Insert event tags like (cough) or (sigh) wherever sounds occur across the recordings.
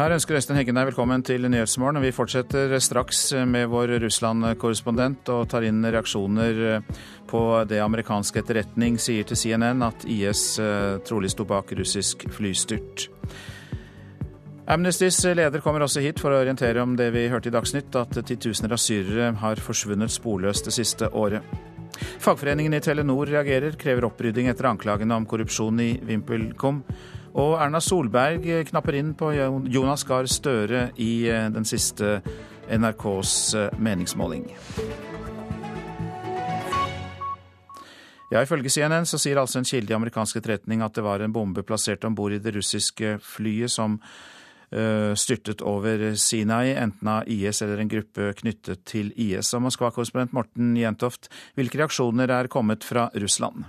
Her ønsker Øystein Heggen deg velkommen til Nyhetsmorgen. Vi fortsetter straks med vår Russland-korrespondent og tar inn reaksjoner på det amerikansk etterretning sier til CNN at IS eh, trolig sto bak russisk flystyrt. Amnestys leder kommer også hit for å orientere om det vi hørte i Dagsnytt, at titusener av syrere har forsvunnet sporløst det siste året. Fagforeningen i Telenor reagerer, krever opprydding etter anklagene om korrupsjon i VimpelCom. Og Erna Solberg knapper inn på Jonas Gahr Støre i eh, den siste NRKs eh, meningsmåling. Ja, Ifølge CNN så sier altså en kilde i amerikansk etterretning at det var en bombe plassert om bord i det russiske flyet som uh, styrtet over Sinai, enten av IS eller en gruppe knyttet til IS. Og Moskva-korrespondent Morten Jentoft, hvilke reaksjoner er kommet fra Russland?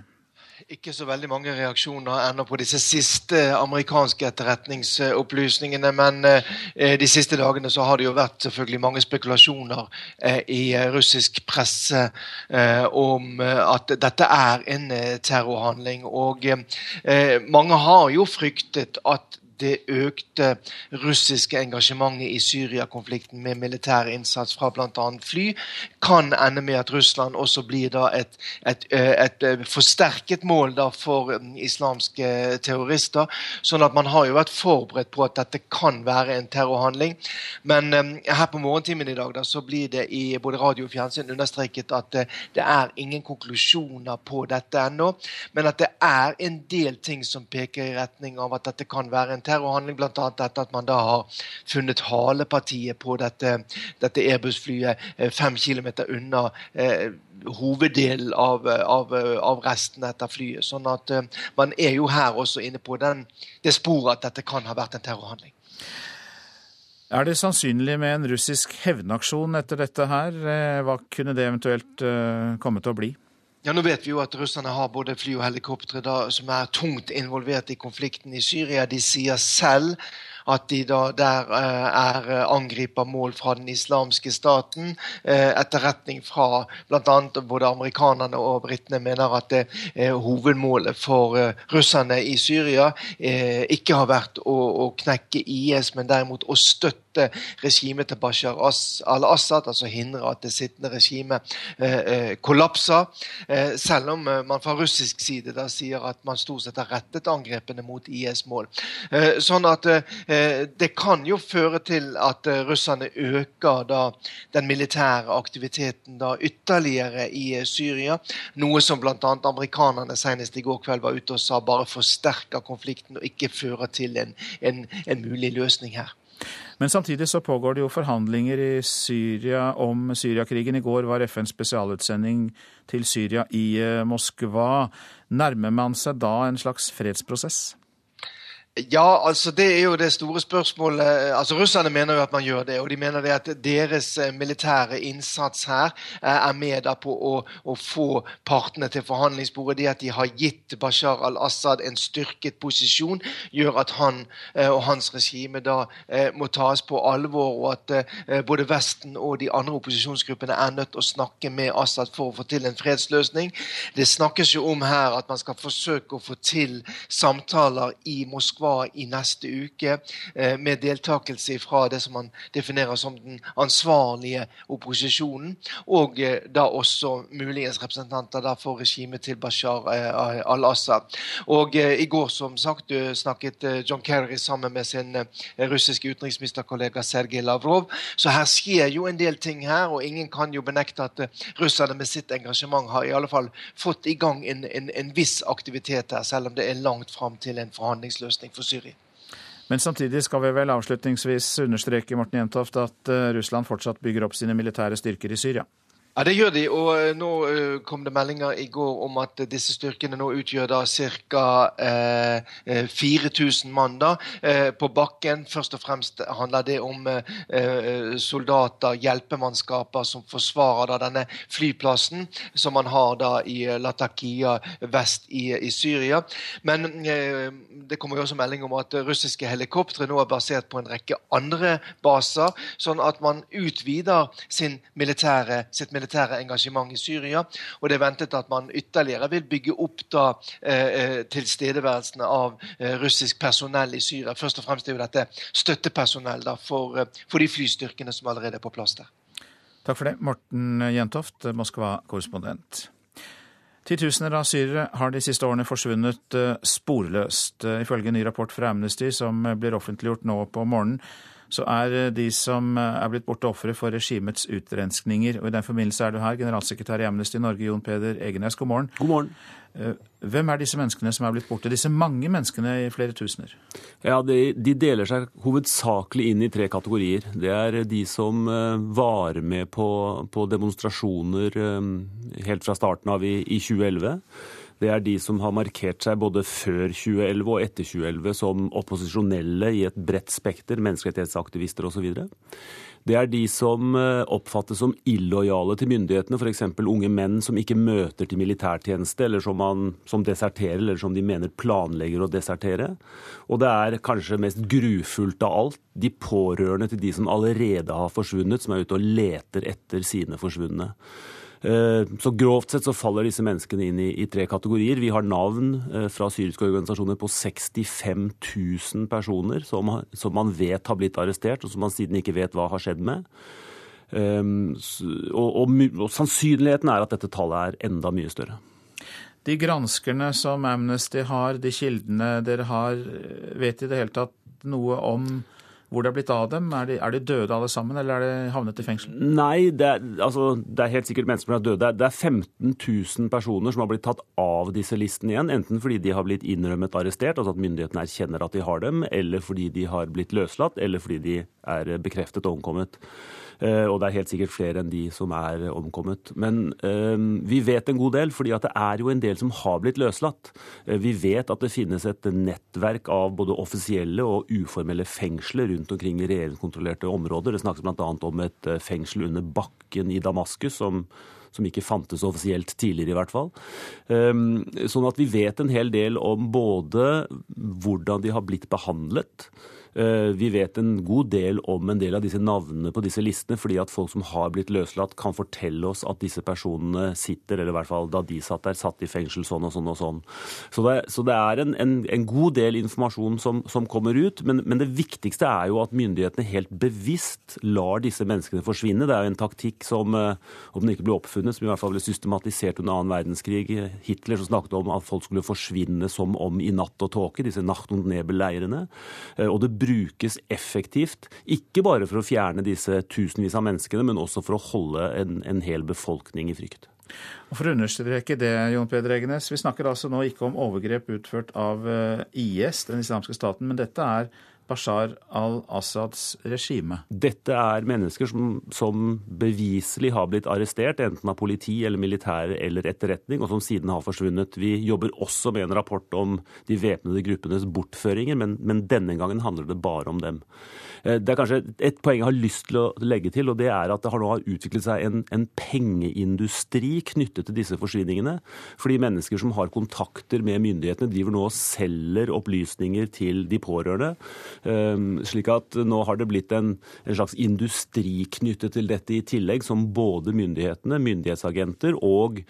Ikke så veldig mange reaksjoner ennå på disse siste amerikanske etterretningsopplysningene. Men eh, de siste dagene så har det jo vært selvfølgelig mange spekulasjoner eh, i russisk presse eh, om at dette er en terrorhandling. Og mange har jo fryktet at det økte russiske engasjementet i Syria-konflikten med militær innsats fra bl.a. fly kan ende med at Russland også blir et, et, et, et, forsterket mål for islamske terrorister. Sånn at man har jo vært forberedt på at dette kan være en terrorhandling. Men um, her på morgentimen i dag da, så blir det i både radio og fjernsyn understreket at uh, det er ingen konklusjoner på dette ennå, men at det er en del ting som peker i retning av at dette kan være en terrorhandling terrorhandling, bl.a. dette at man da har funnet halepartiet på dette, dette Airbus-flyet eh, fem kilometer unna eh, hoveddelen av, av, av, resten etter flyet. Sånn at eh, man er jo her også inne på den, det sporet at dette kan ha vært en terrorhandling. Er det sannsynlig med en russisk hevnaksjon etter dette her? Eh, hva kunne det eventuelt eh, komme til å bli? Ja, Nå vet vi jo at russerne har både fly og helikoptre som er tungt involvert i konflikten i Syria. De sier selv at de da der eh, er eh, angriper mål fra den islamske staten. Eh, etterretning fra bl.a. både amerikanerne og britene mener at det, hovedmålet for russerne i Syria ikke har vært å, å knekke IS, men derimot å støtte støtte regimet til Bashar al-Assad, altså hindre at det sittende regimet eh, eh, kollapser. Eh, selv om eh, man fra russisk side da sier at man stort sett har rettet angrepene mot IS-mål. Sånn at det kan jo føre til at russerne øker da den militære aktiviteten da ytterligere i Syria. Noe som bl.a. amerikanerne senest i går kveld var ute og sa bare forsterker konflikten og ikke fører til en, en, en mulig løsning her. Men samtidig så pågår det jo forhandlinger i Syria om Syriakrigen. I går var FNs spesialutsending til Syria i eh, Moskva. Nærmer man seg da en slags fredsprosess? Ja, altså det er jo det store spørsmålet. Altså Russerne mener jo at man gjør det. Og de mener det at deres eh, militære innsats her eh, er med på å, å få partene til forhandlingsbordet. Det at de har gitt Bashar al-Assad en styrket posisjon, gjør at han eh, og hans regime da må tas på alvor, og at både Vesten og de andre opposisjonsgruppene er nødt til å snakke med Assad for å få til en fredsløsning. Det snakkes jo om her at man skal forsøke å få til samtaler i Moskva Moskva i neste uke, eh, med deltakelse fra det som man definerer som den ansvarlige opposisjonen, og eh, da også muligens representanter for regimet til Bashar eh, al-Assad. Og I går som sagt, snakket John Kerry sammen med sin russiske utenriksministerkollega Sergej Lavrov. Så her skjer jo en del ting her, og ingen kan jo benekte at russerne med sitt engasjement har i alle fall fått i gang en, en, en viss aktivitet her, selv om det er langt fram til en forhandlingsløsning for Syria. Men samtidig skal vi vel avslutningsvis understreke Morten Jentoft, at eh, Russland fortsatt bygger opp sine militære styrker i Syria? Ja, Det gjør de. og eh, Nå uh, kom det meldinger i går om at disse styrkene nå utgjør da ca. Uh, 4000 mann da, på bakken. Først og fremst handler det om soldater, hjelpemannskaper, som forsvarer da denne flyplassen som man har da i Latakia vest i, i Syria. Men det kommer jo også melding om at russiske helikoptre nå er basert på en rekke andre baser, sånn at man utvider sin militære, sitt militære militære engasjement i Syria. Og det er ventet at man ytterligere vil bygge opp da tilstedeværelsen av russisk personell i Syria. Først og fremst er jo dette støttepersonell da, for, for de flystyrkene som allerede er på plass der. Takk for det, Morten Jentoft, Moskva-korrespondent. Titusener av syrere har de siste årene forsvunnet sporløst. Ifølge en ny rapport fra Amnesty som blir offentliggjort nå på morgenen, så er eh, de som eh, er blitt borte ofre for regimets utrenskninger. Og I den forbindelse er du her, generalsekretær i Amnesty Norge, Jon Peder Egenes. God morgen. God morgen. Eh, hvem er disse menneskene som er blitt borte? Disse mange menneskene i flere tusener? Ja, de, de, deler seg hovedsakelig inn i tre kategorier. Det er de som var med på, på demonstrasjoner helt fra starten av i, i 2011. Det er de som har markert seg både før 2011 og etter 2011 som opposisjonelle i et bredt spekter, menneskerettighetsaktivister osv. Det er de som eh, oppfattes som illojale til myndighetene, f.eks. unge menn som ikke møter til militærtjeneste, eller som, man, som deserterer, eller som de mener planlegger å desertere. Og det er kanskje mest grufullt av alt, de pårørende til de som allerede har forsvunnet, som er ute og leter etter sine forsvunne. Eh, så grovt sett så faller disse menneskene inn i, i tre kategorier. Vi har navn eh, fra syriske organisasjoner på 65 000 personer som, som, man vet har blitt arrestert, og som man siden ikke vet hva har skjedd med. Um, og, og, og sannsynligheten er at dette tallet er enda mye større. De granskerne som Amnesty har, de kildene dere har, vet i det hele tatt noe om hvor det er blitt av dem? Er de, er de, døde alle sammen, eller er de havnet i fengsel? Nei, det er, altså, det er helt sikkert mennesker som er døde. Det er 15 000 personer som har blitt tatt av disse listene igjen. Enten fordi de har blitt innrømmet arrestert, altså at myndighetene erkjenner at de har dem, eller fordi de har blitt løslatt, eller fordi de er bekreftet omkommet. Eh, og det er helt sikkert flere enn de som er omkommet. Men øh, vi vet en god del, fordi det er jo en del som har blitt løslatt. Eh, vi vet at det finnes et nettverk av både offisielle og uformelle fengsler rundt omkring i regjeringskontrollerte områder. Det snakkes bl.a. om et fengsel under bakken i Damaskus som som ikke fantes offisielt tidligere, i hvert fall. Sånn at vi vet en hel del om både hvordan de har blitt behandlet, Eh, vi vet en god del om en del av disse navnene på disse listene, fordi at folk som har blitt løslatt, kan fortelle oss at disse personene sitter, eller i hvert fall da de satt der, satt i fengsel sånn og sånn og sånn. Så det, så det er en, en, en, god del informasjon som, som kommer ut, men, men, det viktigste er jo at myndighetene helt bevisst lar disse menneskene forsvinne. Det er jo en taktikk som, eh, om den ikke ble oppfunnet, som i hvert fall ble systematisert under annen verdenskrig. Hitler som snakket om at folk skulle forsvinne som om i natt og tåke, disse Nacht und Nebel-leirene. Eh, og det brukes effektivt. Ikke bare for å fjerne disse tusenvis av menneskene, men også for å holde en, en hel befolkning i frykt. Og For å understreke det, Jon Peder Egenes, vi snakker altså nå ikke om overgrep utført av eh, IS, den islamske staten, men dette er Bashar al-Assads regime? Dette er mennesker som, som, beviselig har blitt arrestert, enten av politi eller militære eller etterretning, og som siden har forsvunnet. Vi jobber også med en rapport om de væpnede gruppenes bortføringer, men, men denne gangen handler det bare om dem. Eh, det er kanskje et poeng jeg har lyst til å legge til, og det er at det har nå utviklet seg en, en pengeindustri knyttet til disse forsvinningene. Fordi mennesker som har kontakter med myndighetene, driver nå og selger opplysninger til de pårørende. Ehm, slik at nå har det blitt en, en slags industri knyttet til dette i tillegg, som både myndighetene, myndighetsagenter og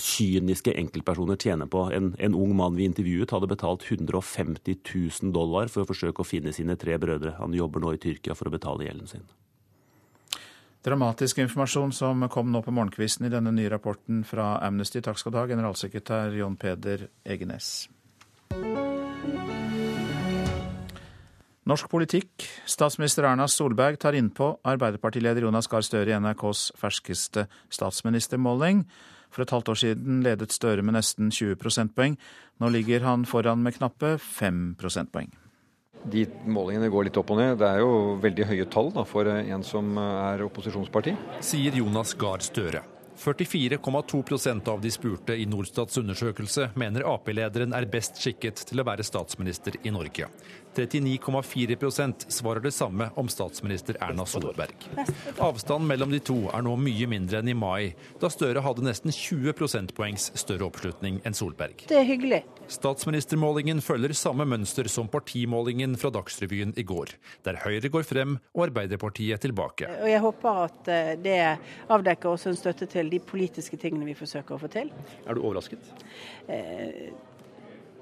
kyniske enkeltpersoner tjener på. En, en, ung mann vi intervjuet hadde betalt 150 000 dollar for å forsøke å finne sine tre brødre. Han jobber nå i Tyrkia for å betale gjelden sin. Dramatisk informasjon som kom nå på morgenkvisten i denne nye rapporten fra Amnesty. Takk skal du ha, generalsekretær John Peder Egenes. Norsk politikk. Statsminister Erna Solberg tar innpå Arbeiderpartileder Jonas Gahr Støre i NRKs ferskeste statsministermåling. For et halvt år siden ledet Støre med nesten 20 prosentpoeng. Nå ligger han foran med knappe 5 prosentpoeng. De målingene går litt opp og ned. Det er jo veldig høye tall da, for en som er opposisjonsparti. Sier Jonas Gahr Støre. 44,2% av de spurte i Norstats undersøkelse mener Ap-lederen er best skikket til å være statsminister i Norge. 39,4% svarer det samme om statsminister Erna Solberg. Avstanden mellom de to er nå mye mindre enn i mai, da Støre hadde nesten 20 prosentpoengs større oppslutning enn Solberg. Det er hyggelig. Statsministermålingen følger samme mønster som partimålingen fra Dagsrevyen i går, der Høyre går frem og Arbeiderpartiet tilbake. Og Jeg håper at eh, det avdekker også en støtte til de politiske tingene vi forsøker å få til. Er du overrasket? Eh,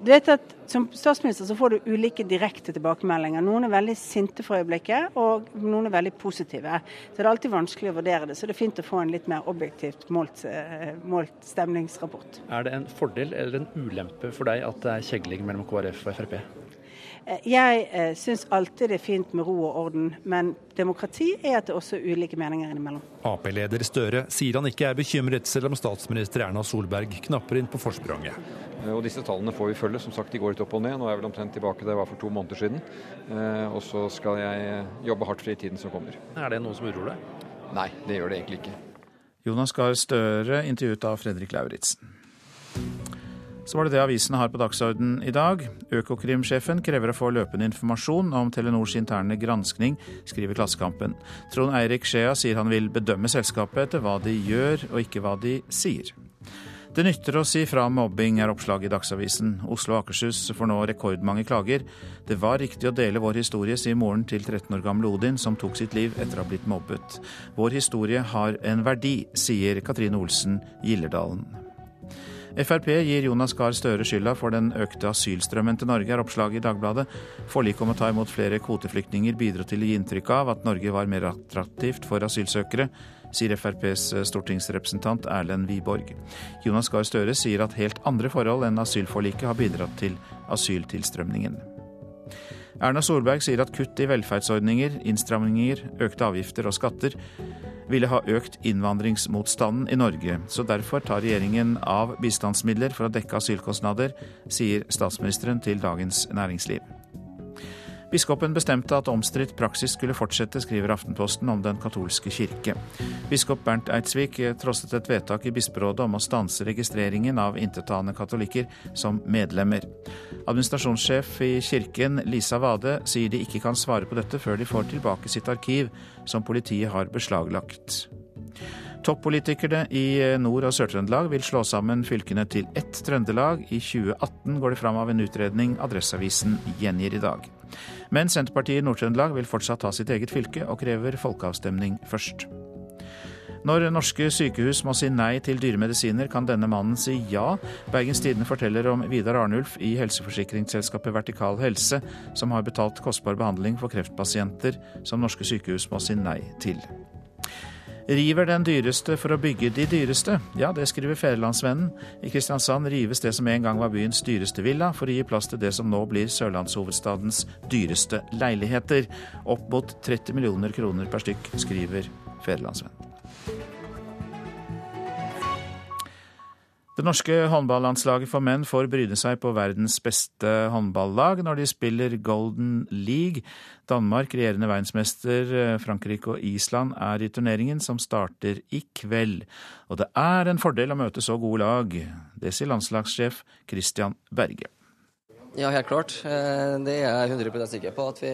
du vet at Som statsminister så får du ulike direkte tilbakemeldinger. Noen er veldig sinte for øyeblikket, og noen er veldig positive. Så det er alltid vanskelig å vurdere det. Så det er fint å få en litt mer objektivt målt, eh, målt stemningsrapport. Er det en fordel eller en ulempe for deg at det er kjegling mellom KrF og Frp? Eh, jeg eh, syns alltid det er fint med ro og orden, men demokrati er at det også er ulike meninger innimellom. Ap-leder Støre sier han ikke er bekymret, selv om statsminister Erna Solberg knapper inn på forspranget. Eh, og Disse tallene får vi følge. Som sagt, De går litt opp og ned. Nå er jeg vel omtrent tilbake der jeg var for to måneder siden. Og så skal jeg jobbe hardt for i tiden som kommer. Er det noe som uroer deg? Nei, det gjør det egentlig ikke. Jonas Gahr Støre, intervjuet av Fredrik Lauritzen. Så var det det avisene har på dagsorden i dag. Økokrim-sjefen krever å få løpende informasjon om Telenors interne granskning, skriver Klassekampen. Trond Eirik Skjea sier han vil bedømme selskapet etter hva de gjør, og ikke hva de sier. Det nytter å si fra om mobbing, er oppslaget i Dagsavisen. Oslo og Akershus får nå rekordmange klager. Det var riktig å dele vår historie, sier moren til 13 år gamle Odin, som tok sitt liv etter å ha blitt mobbet. Vår historie har en verdi, sier Katrine Olsen Gillerdalen. Frp gir Jonas Gahr Støre skylda for den økte asylstrømmen til Norge, er oppslaget i Dagbladet. Forliket om å ta imot flere kvoteflyktninger bidro til å gi inntrykk av at Norge var mer attraktivt for asylsøkere, sier FrPs stortingsrepresentant Erlend Wiborg. Jonas Gahr Støre sier at helt andre forhold enn asylforliket har bidratt til asyltilstrømningen. Erna Solberg sier at kutt i velferdsordninger, innstramninger, økte avgifter og skatter ville ha økt innvandringsmotstanden i Norge, så derfor tar regjeringen av bistandsmidler for å dekke asylkostnader, sier statsministeren til Dagens Næringsliv. Biskopen bestemte at omstridt praksis skulle fortsette, skriver Aftenposten om Den katolske kirke. Biskop Bernt Eidsvik trosset et vedtak i bisperådet om å stanse registreringen av intetanende katolikker som medlemmer. Administrasjonssjef i kirken, Lisa Wade, sier de ikke kan svare på dette før de får tilbake sitt arkiv, som politiet har beslaglagt. Toppolitikerne i Nord- og Sør-Trøndelag vil slå sammen fylkene til ett Trøndelag. I 2018 går det fram av en utredning Adresseavisen gjengir i dag. Men Senterpartiet i Nord-Trøndelag vil fortsatt ha sitt eget fylke, og krever folkeavstemning først. Når norske sykehus må si nei til dyre medisiner, kan denne mannen si ja. Bergens Tidende forteller om Vidar Arnulf i helseforsikringsselskapet Vertikal Helse, som har betalt kostbar behandling for kreftpasienter som norske sykehus må si nei til. River den dyreste for å bygge de dyreste? Ja, det skriver Fædrelandsvennen. I Kristiansand rives det som en gang var byens dyreste villa, for å gi plass til det som nå blir sørlandshovedstadens dyreste leiligheter. Opp mot 30 millioner kroner per stykk, skriver Federlandsvennen. Det norske håndballandslaget for menn får bryne seg på verdens beste håndballag når de spiller Golden League. Danmark, regjerende verdensmester, Frankrike og Island er i turneringen, som starter i kveld. Og det er en fordel å møte så gode lag. Det sier landslagssjef Christian Berge. Ja, helt klart. Eh, det er jeg 100% sikker på. at vi,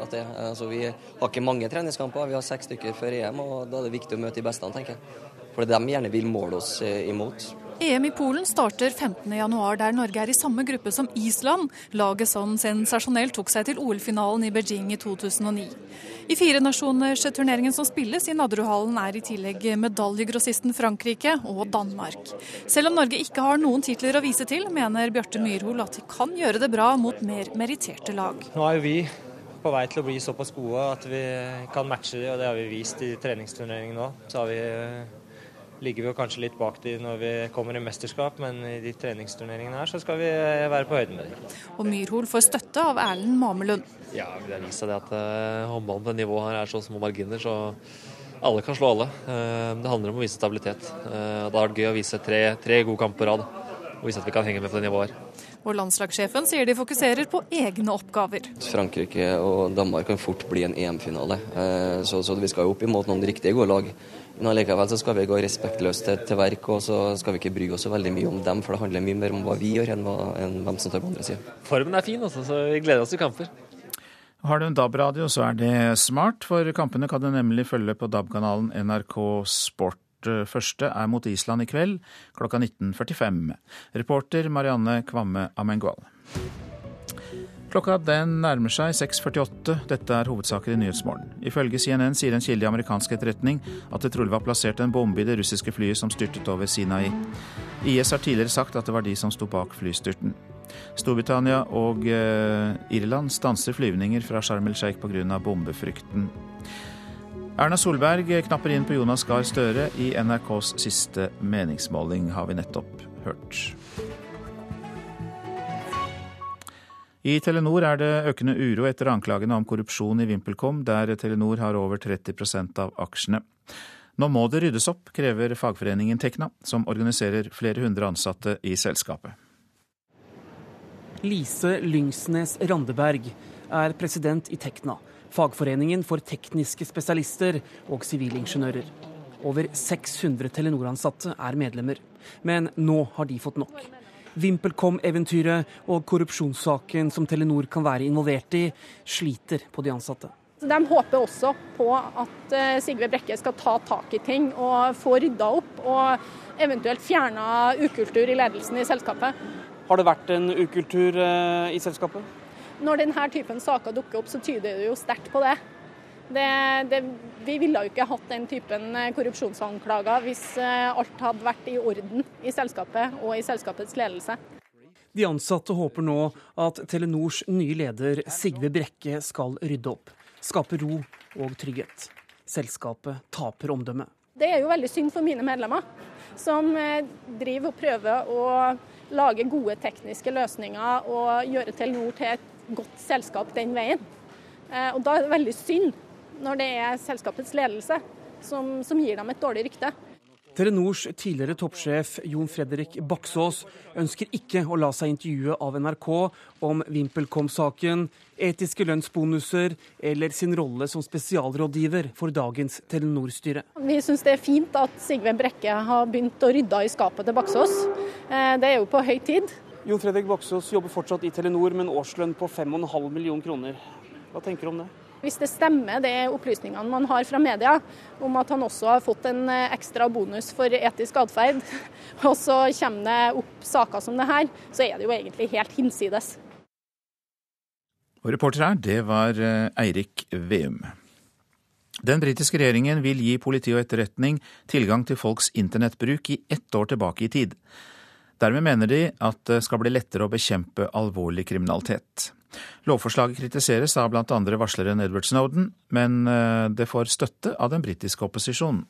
at det, altså, vi har ikke mange treningskamper, vi har seks stykker før EM, og da er det viktig å møte de beste, tenker jeg. For det er dem vi gjerne vil måle oss eh, imot. EM i Polen starter 15.1, der Norge er i samme gruppe som Island, laget som sensasjonelt tok seg til OL-finalen i Beijing i 2009. I firenasjoners-turneringen som spilles i Nadderudhallen er i tillegg medaljegrossisten Frankrike og Danmark. Selv om Norge ikke har noen titler å vise til, mener Bjarte Myrhol at de kan gjøre det bra mot mer meritterte lag. Nå er jo vi på vei til å bli såpass gode at vi kan matche det, og det har vi vist i treningsturneringen nå. Ligger vi jo kanskje litt bak de når vi kommer i mesterskap, men i de treningsturneringene her så skal vi eh, være på høyden med dem. Og Myrhol får støtte av Erlend Mamelund. Ja, det har vist seg at uh, håndballen på nivået her er så små marginer, så alle kan slå alle. Uh, det handler om å vise stabilitet. Det har vært gøy å vise tre, tre gode kamper på rad og vise at vi kan henge med på det nivået her. Og landslagssjefen sier de fokuserer på egne oppgaver. Frankrike og Danmark kan fort bli en EM-finale, så, så vi skal jo opp imot noen riktige gode lag. Men allikevel så skal vi gå respektløst til, til verk, og så skal vi ikke bry oss så veldig mye om dem, for det handler mye mer om hva vi gjør enn, hva, enn hvem som tar på andre sida. Formen er fin, altså, så vi gleder oss til kamper. Har du en DAB-radio, så er det smart, for kampene kan du nemlig følge på DAB-kanalen NRK Sport. Første er mot Island i kveld klokka 19.45. Reporter Marianne Kvamme Amengual. Klokka den nærmer seg 6.48. Dette er hovedsaker i Nyhetsmorgen. Ifølge CNN sier en kilde i amerikansk etterretning at det trolig var plassert en bombe i det russiske flyet som styrtet over Sinai. IS har tidligere sagt at det var de som sto bak flystyrten. Storbritannia og eh, Irland stanser flyvninger fra Sharm el Sheikh pga. bombefrykten. Erna Solberg knapper inn på Jonas Gahr Støre i NRKs siste meningsmåling, har vi nettopp hørt. I Telenor er det økende uro etter anklagene om korrupsjon i VimpelCom, der Telenor har over 30% av aksjene. Nå må det ryddes opp, krever fagforeningen Tekna, som organiserer flere hundre ansatte i selskapet. Lise Lyngsnes Randeberg er president i Tekna, fagforeningen for tekniske spesialister og sivilingeniører. Over 600 Telenor-ansatte er medlemmer, men nå har de fått nok. VimpelCom-eventyret og korrupsjonssaken som Telenor kan være involvert i, sliter på de ansatte. De håper også på at eh, Sigve Brekke skal ta tak i ting og få rydda opp, og eventuelt fjerna ukultur i ledelsen i selskapet. Har det vært en ukultur eh, i selskapet? Når denne typen saker dukker opp, så tyder det jo sterkt på det. Det, det vi ville jo ikke hatt den typen eh, korrupsjonsanklager hvis eh, alt hadde vært i orden i selskapet og i selskapets ledelse. De ansatte håper nå at Telenors nye leder Sigve Brekke skal rydde opp, skape ro og trygghet. Selskapet taper omdømme. Det er jo veldig synd for mine medlemmer, som driver og prøver å lage gode tekniske løsninger og gjøre Telenor til et godt selskap den veien. Eh, og Da er det veldig synd når det er selskapets ledelse som, som gir dem et dårlig rykte. Telenors tidligere toppsjef Jon Fredrik Baksås ønsker ikke å la seg intervjue av NRK om VimpelCom-saken, etiske lønnsbonuser eller sin rolle som spesialrådgiver for dagens Telenor-styre. Vi syns det er fint at Sigve Brekke har begynt å rydde i skapet til Baksås. Eh, det er jo på høy tid. Jon Fredrik Baksås jobber fortsatt i Telenor med en årslønn på 5,5 millioner kroner. Hva tenker du om det? Hvis det stemmer, det opplysningene man har fra media, om at han også har fått en eh, ekstra bonus for etisk atferd, (laughs) og så kommer det opp saker som det her, så er det jo egentlig helt hinsides. Og reporter her, det var eh, Eirik Veum. Den britiske regjeringen vil gi politi og etterretning tilgang til folks internettbruk i ett år tilbake i tid. Dermed mener de at det skal bli lettere å bekjempe alvorlig kriminalitet. Lovforslaget kritiseres av andre varsleren Edward Snowden, men eh, det får støtte av den britiske opposisjonen.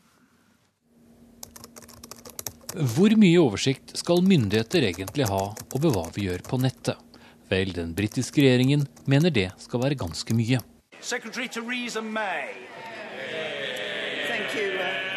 Hvor mye oversikt skal myndigheter egentlig ha over hva vi gjør på nettet? Vel, den britiske regjeringen mener det skal være ganske mye. Secretary Theresa May. Thank you, uh...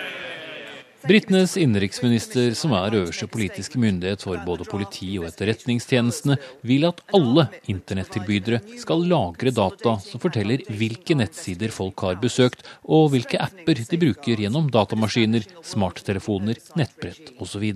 Britenes innenriksminister, som er øverste politiske myndighet for både politi og etterretningstjenestene, vil at alle internettilbydere skal lagre data som forteller hvilke nettsider folk har besøkt, og hvilke apper de bruker gjennom datamaskiner, smarttelefoner, nettbrett osv.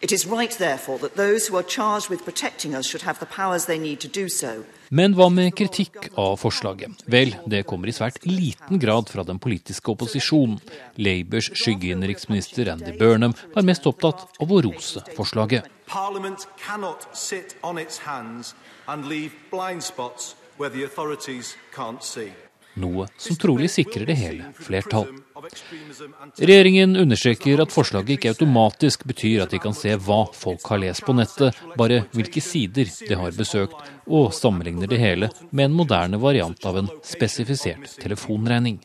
It is right, therefore, that those who are charged with protecting us should have the powers they need to do so. Men hva med kritikk av forslaget? Vel, det kommer i svært liten grad fra den politiske opposisjonen. Labours skyggeinnenriksminister Andy Burnham var mest opptatt av å rose forslaget. Parliament noe som trolig sikrer det hele flertall. Regjeringen understreker at forslaget ikke automatisk betyr at de kan se hva folk har lest på nettet, bare hvilke sider de har besøkt, og sammenligner det hele med en moderne variant av en spesifisert telefonregning.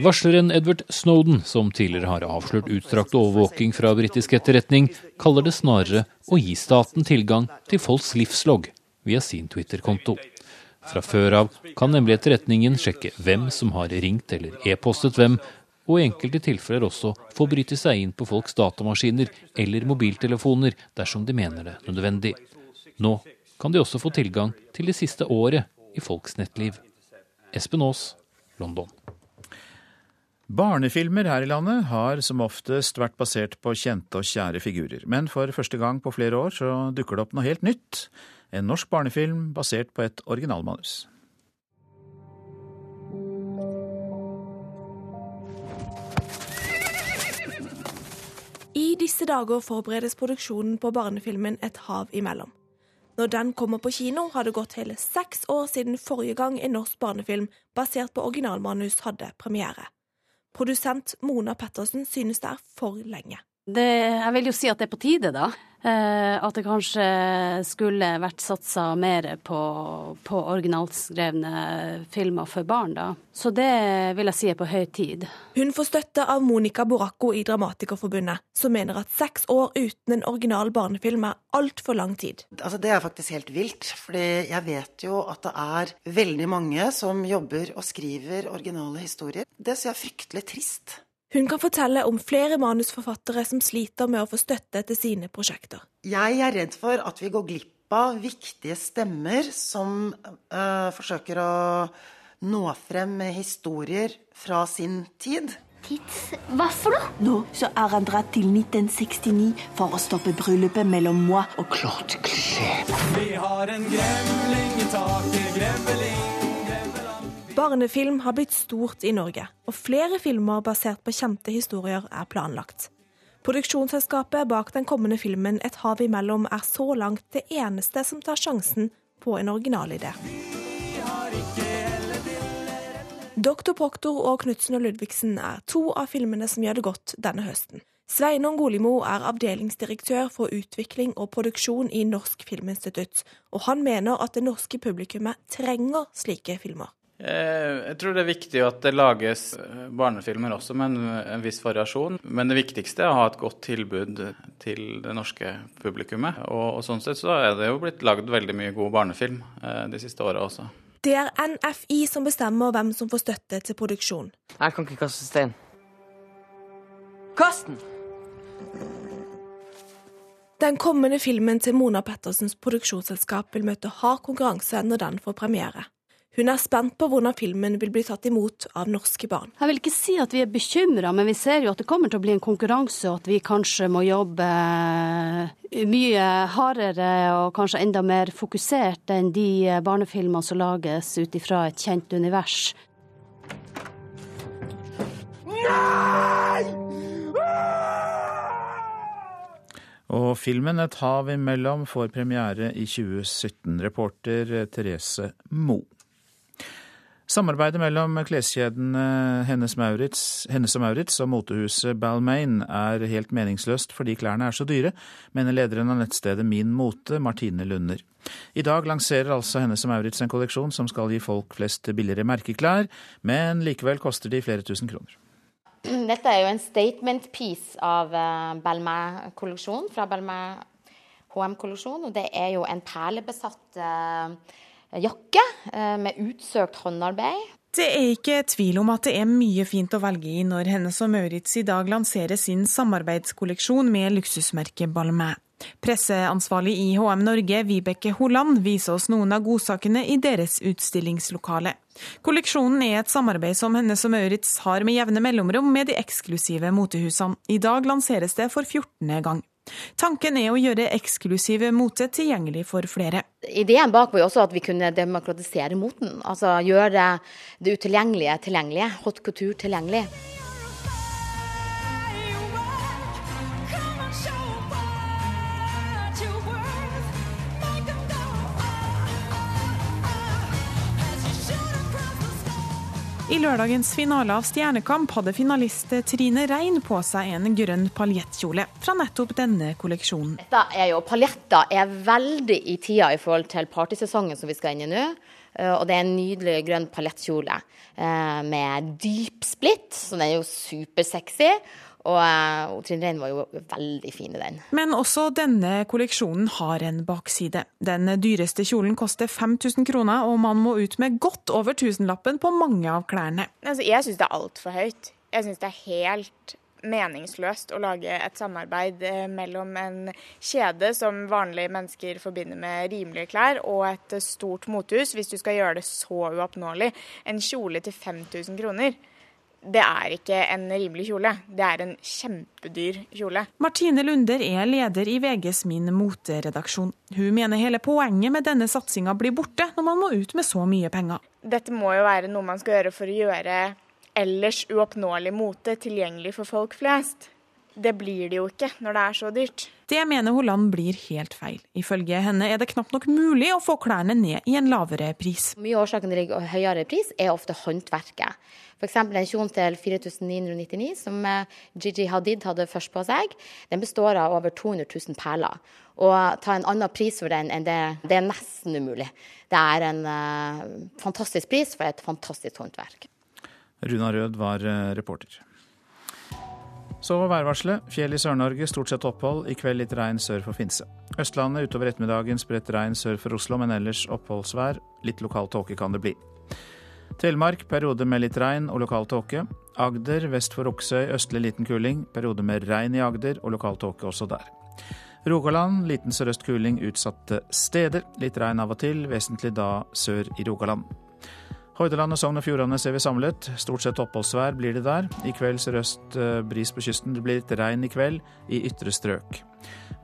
Varsleren Edward Snowden, som tidligere har avslørt utstrakt overvåking fra britisk etterretning, kaller det snarere å gi staten tilgang til folks livslogg via sin Twitter-konto. Fra før av kan nemlig etterretningen sjekke hvem som har ringt eller e-postet hvem, og i enkelte tilfeller også få bryte seg inn på folks datamaskiner eller mobiltelefoner dersom de mener det nødvendig. Nå kan de også få tilgang til det siste året i folks nettliv. Espen Aas, London. Barnefilmer her i landet har som oftest vært basert på kjente og kjære figurer. Men for første gang på flere år så dukker det opp noe helt nytt en norsk barnefilm basert på et originalmanus. I disse dager forberedes produksjonen på barnefilmen Et hav imellom. Når den kommer på kino, har det gått hele seks år siden forrige gang en norsk barnefilm basert på originalmanus hadde premiere. Produsent Mona Pettersen synes det er for lenge. Det, jeg vil jo si at det er på tide, da. Eh, at det kanskje skulle vært satsa mer på, på originalskrevne filmer for barn, da. Så det vil jeg si er på høy tid. Hun får støtte av Monica Boracco i Dramatikerforbundet, som mener at seks år uten en original barnefilm er altfor lang tid. Altså, det er faktisk helt vilt, fordi jeg vet jo at det er veldig mange som jobber og skriver originale historier. Det syns jeg er fryktelig trist. Hun kan fortelle om flere manusforfattere som sliter med å få støtte til sine prosjekter. Jeg er redd for at vi går glipp av viktige stemmer som uh, forsøker å nå frem med historier fra sin tid. Tids? Hva for noe? Nå så er han dratt til 1969 for å stoppe bryllupet mellom moi og Claude Cliché. Vi har en gremling i taket, gremling. Barnefilm har blitt stort i Norge, og flere filmer basert på kjente historier er planlagt. Produksjonsselskapet bak den kommende filmen Et hav imellom er så langt det eneste som tar sjansen på en originalidé. Doktor Proktor og Knutsen og Ludvigsen er to av filmene som gjør det godt denne høsten. Sveinung Golimo er avdelingsdirektør for utvikling og produksjon i Norsk Filminstitutt, og han mener at det norske publikummet trenger slike filmer. Eh, jeg tror det er viktig at det lages eh, barnefilmer også med en, viss variasjon. Men det viktigste er å ha et godt tilbud til det norske publikummet. Og, og sånn sett så er det jo blitt lagd veldig mye god barnefilm eh, de siste åra også. Det er NFI som bestemmer hvem som får støtte til produksjon. Jeg kan ikke kaste stein. Kast den! Den kommende filmen til Mona Pettersens produksjonsselskap vil møte hard konkurranse når den får premiere. Hun er spent på hvordan filmen vil bli tatt imot av norske barn. Jeg vil ikke si at vi er bekymra, men vi ser jo at det kommer til å bli en konkurranse, og at vi kanskje må jobbe eh, mye hardere og kanskje enda mer fokusert enn de barnefilmene som lages ut ifra et kjent univers. Nei! Og filmen 'Et hav imellom' får premiere i 2017. Reporter Therese Moe. Samarbeidet mellom kleskjedene Hennes, og Maurits og motehuset Balmain er helt meningsløst fordi klærne er så dyre, mener lederen av nettstedet Min Mote, Martine Lunder. I dag lanserer altså Hennes og Maurits en kolleksjon som skal gi folk flest billigere merkeklær, men likevel koster de flere tusen kroner. Dette er jo en statement piece av eh, Balmain-kolleksjonen, fra Balmain HM-kolleksjon, og det er jo en perlebesatt uh, jakke eh, med utsøkt håndarbeid. Det er ikke tvil om at det er mye fint å velge i når Hennes og Maurits i dag lanserer sin samarbeidskolleksjon med luksusmerket Balmain. Presseansvarlig i HM Norge, Vibeke Holland, viser oss noen av godsakene i deres utstillingslokale. Kolleksjonen er et samarbeid som Hennes og Maurits har med jevne mellomrom med de eksklusive motehusene. I dag lanseres det for 14. gang. Tanken er å gjøre eksklusive mote tilgjengelig for flere. Ideen bak var jo også at vi kunne demokratisere moten. Altså gjøre det utilgjengelige tilgjengelig. Hot couture tilgjengelig. I lørdagens finale av Stjernekamp hadde finalist Trine Rein på seg en grønn paljettkjole fra nettopp denne kolleksjonen. Dette er jo, Paljetter er veldig i tida i forhold til partysesongen som vi skal inn i nå. Eh, og det er en nydelig grønn paljettkjole eh, med dyp splitt, så den er jo supersexy. Og, eh, og Trine Rein var jo veldig fin i den. Men også denne kolleksjonen har en bakside. Den dyreste kjolen koster 5000 kroner, og man må ut med godt over tusenlappen på mange av klærne. Altså, jeg syns det er altfor høyt. Jeg syns det er helt meningsløst å lage et samarbeid eh, mellom en kjede som vanlige mennesker forbinder med rimelige klær, og et stort mothus, hvis du skal gjøre det så uoppnåelig. En kjole til 5000 kroner det er ikke en rimelig kjole, det er en kjempedyr kjole. Martine Lunder er leder i VGs Min moteredaksjon. Hun mener hele poenget med denne satsinga blir borte når man må ut med så mye penger. Dette må jo være noe man skal gjøre for å gjøre ellers uoppnåelig mote tilgjengelig for folk flest. Det blir det jo ikke når det er så dyrt. Det mener Holland blir helt feil. Ifølge henne er det knapt nok mulig å få klærne ned i en lavere pris. Mye av årsaken til høyere pris er ofte håndverket. F.eks. en kjole til 4999 som eh, Gigi Hadid hadde først på seg, den består av over 200 000 perler. Å ta en annen pris for den enn det, det er nesten umulig. Det er en uh, fantastisk pris for et fantastisk håndverk. Runa Rød var uh, reporter. Så værvarselet. Fjell i Sør-Norge, stort sett opphold. I kveld litt regn sør for Finse. Østlandet utover ettermiddagen spredt regn sør for Oslo, men ellers oppholdsvær. Litt lokal tåke kan det bli. Telemark periode med litt regn og lokal tåke. Agder vest for Oksøy østlig liten kuling. Periode med regn i Agder og lokal tåke også der. Rogaland liten sørøst kuling utsatte steder. Litt regn av og til, vesentlig da sør i Rogaland. Hordaland og Sogn og Fjordane ser vi samlet. Stort sett oppholdsvær blir det der. I kveld sørøst eh, bris på kysten. Det blir litt regn i kveld i ytre strøk.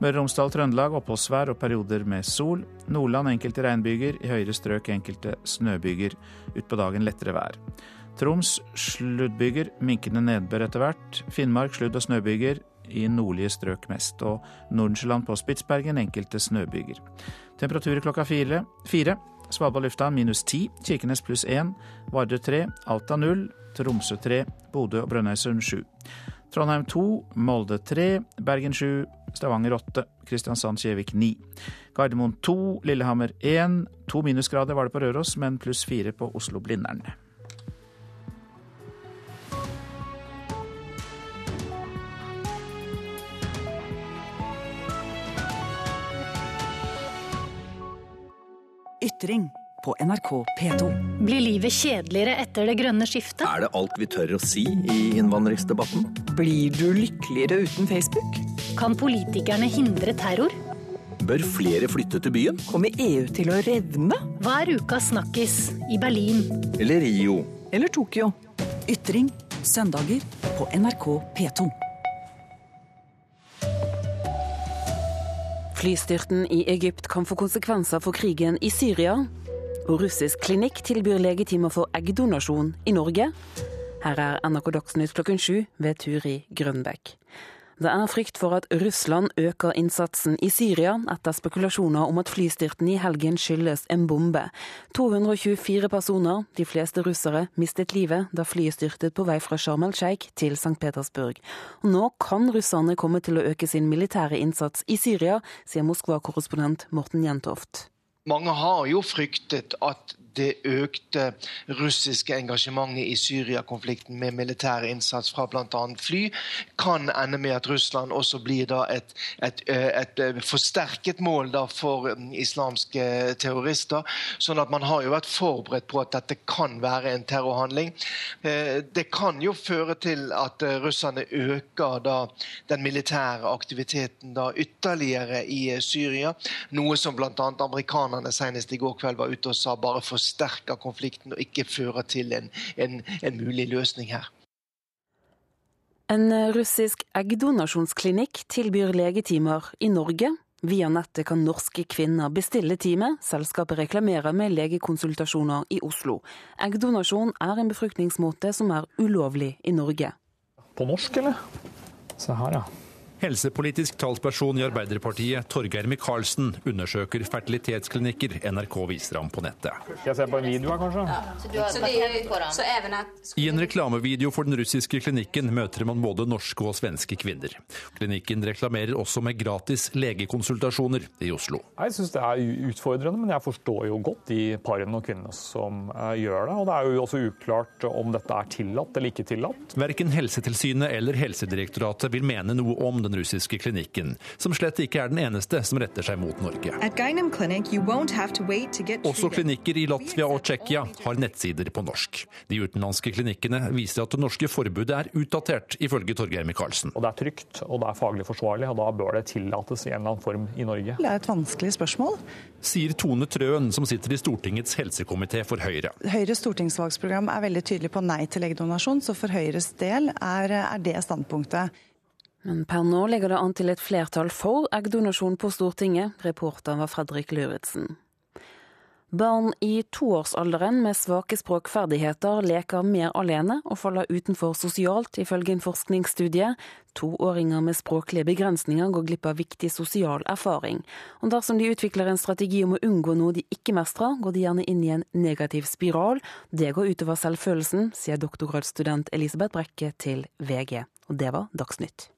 Møre og Romsdal, Trøndelag oppholdsvær og perioder med sol. Nordland enkelte regnbyger, i høyere strøk enkelte snøbyger. Utpå dagen lettere vær. Troms sluddbyger, minkende nedbør etter hvert. Finnmark sludd- og snøbyger, i nordlige strøk mest. Og Nordensjøland på Spitsbergen enkelte snøbyger. Temperaturer klokka fire. fire. Svalbard lufthavn minus 10, Kirkenes pluss 1, Vardø 3, Alta 0, Tromsø 3, Bodø og Brønnøysund 7. Trondheim 2, Molde 3, Bergen 7, Stavanger 8, Kristiansand-Kjevik 9. Gardermoen 2, Lillehammer 1. To minusgrader var det på Røros, men pluss 4 på Oslo-Blindern. Ytring på NRK P2. Blir livet kjedeligere etter det grønne skiftet? Er det alt vi tør å si i innvandringsdebatten? Blir du lykkeligere uten Facebook? Kan politikerne hindre terror? Bør flere flytte til byen? Kommer EU til å revne? Hva er ukas snakkis i Berlin? Eller Rio? Eller Tokyo? Ytring søndager på NRK P2. Flystyrten i Egypt kan få konsekvenser for krigen i Syria. Og russisk klinikk tilbyr legetimer for eggdonasjon i Norge. Her er NRK Dagsnytt klokken sju ved Turi Grønbekk. Det er frykt for at Russland øker innsatsen i Syria etter spekulasjoner om at flystyrten i helgen skyldes en bombe. 224 personer, de fleste russere, mistet livet da flyet styrtet på vei fra Sharm el-Sheikh til St. Petersburg. Nå kan russerne komme til å øke sin militære innsats i Syria, sier Moskva-korrespondent Morten Jentoft. Mange har jo fryktet at det økte russiske engasjementet i Syria-konflikten med militær innsats fra bl.a. fly, kan ende med at Russland også blir et, et, et, et forsterket mål for islamske terrorister. Sånn at man har jo vært forberedt på at dette kan være en terrorhandling. Eh, det kan jo føre til at russerne øker den militære aktiviteten ytterligere i Syria, noe som bl.a. amerikanerne senest i går kveld var ute og sa bare for forsterker konflikten og ikke fører til en, en, en mulig løsning her. En russisk eggdonasjonsklinikk tilbyr legetimer i Norge. Via nettet kan norske kvinner bestille time. Selskapet reklamerer med legekonsultasjoner i Oslo. Eggdonasjon er en befruktningsmåte som er ulovlig i Norge. På norsk, eller? Se her, ja. Helsepolitisk talsperson i Arbeiderpartiet, Torgeir Micaelsen, undersøker fertilitetsklinikker NRK viser ham på nettet. Skal jeg se på en video her, kanskje? I en reklamevideo for den russiske klinikken møter man både norske og svenske kvinner. Klinikken reklamerer også med gratis legekonsultasjoner i Oslo. Jeg syns det er utfordrende, men jeg forstår jo godt de parene og kvinnene som eh, gjør det. Og det er jo også uklart om dette er tillatt eller ikke tillatt. Verken Helsetilsynet eller Helsedirektoratet vil mene noe om det den russiske klinikken, som slett ikke er den eneste som retter seg mot Norge. Også klinikker i Latvia og Tsjekkia har nettsider på norsk. De utenlandske klinikkene viser at det norske forbudet er utdatert, ifølge Torgeir Micaelsen. Det er trygt og det er faglig forsvarlig, og da bør det tillates i en eller annen form i Norge. Det er et vanskelig spørsmål. Sier Tone Trøen, som sitter i Stortingets helsekomité for Høyre. Høyres stortingsvalgsprogram er veldig tydelig på nei til eggdonasjon, så for Høyres del er, er det standpunktet. Men per nå ligger det an til et flertall for eggdonasjon på Stortinget. Reporter var Fredrik Lauritzen. Barn i toårsalderen med svake språkferdigheter leker mer alene og faller utenfor sosialt, ifølge en forskningsstudie. Toåringer med språklige begrensninger går glipp av viktig sosial erfaring. Og dersom de utvikler en strategi om å unngå noe de ikke mestrer, går de gjerne inn i en negativ spiral. Det går utover selvfølelsen, sier doktorgradsstudent Elisabeth Brekke til VG. Og det var Dagsnytt.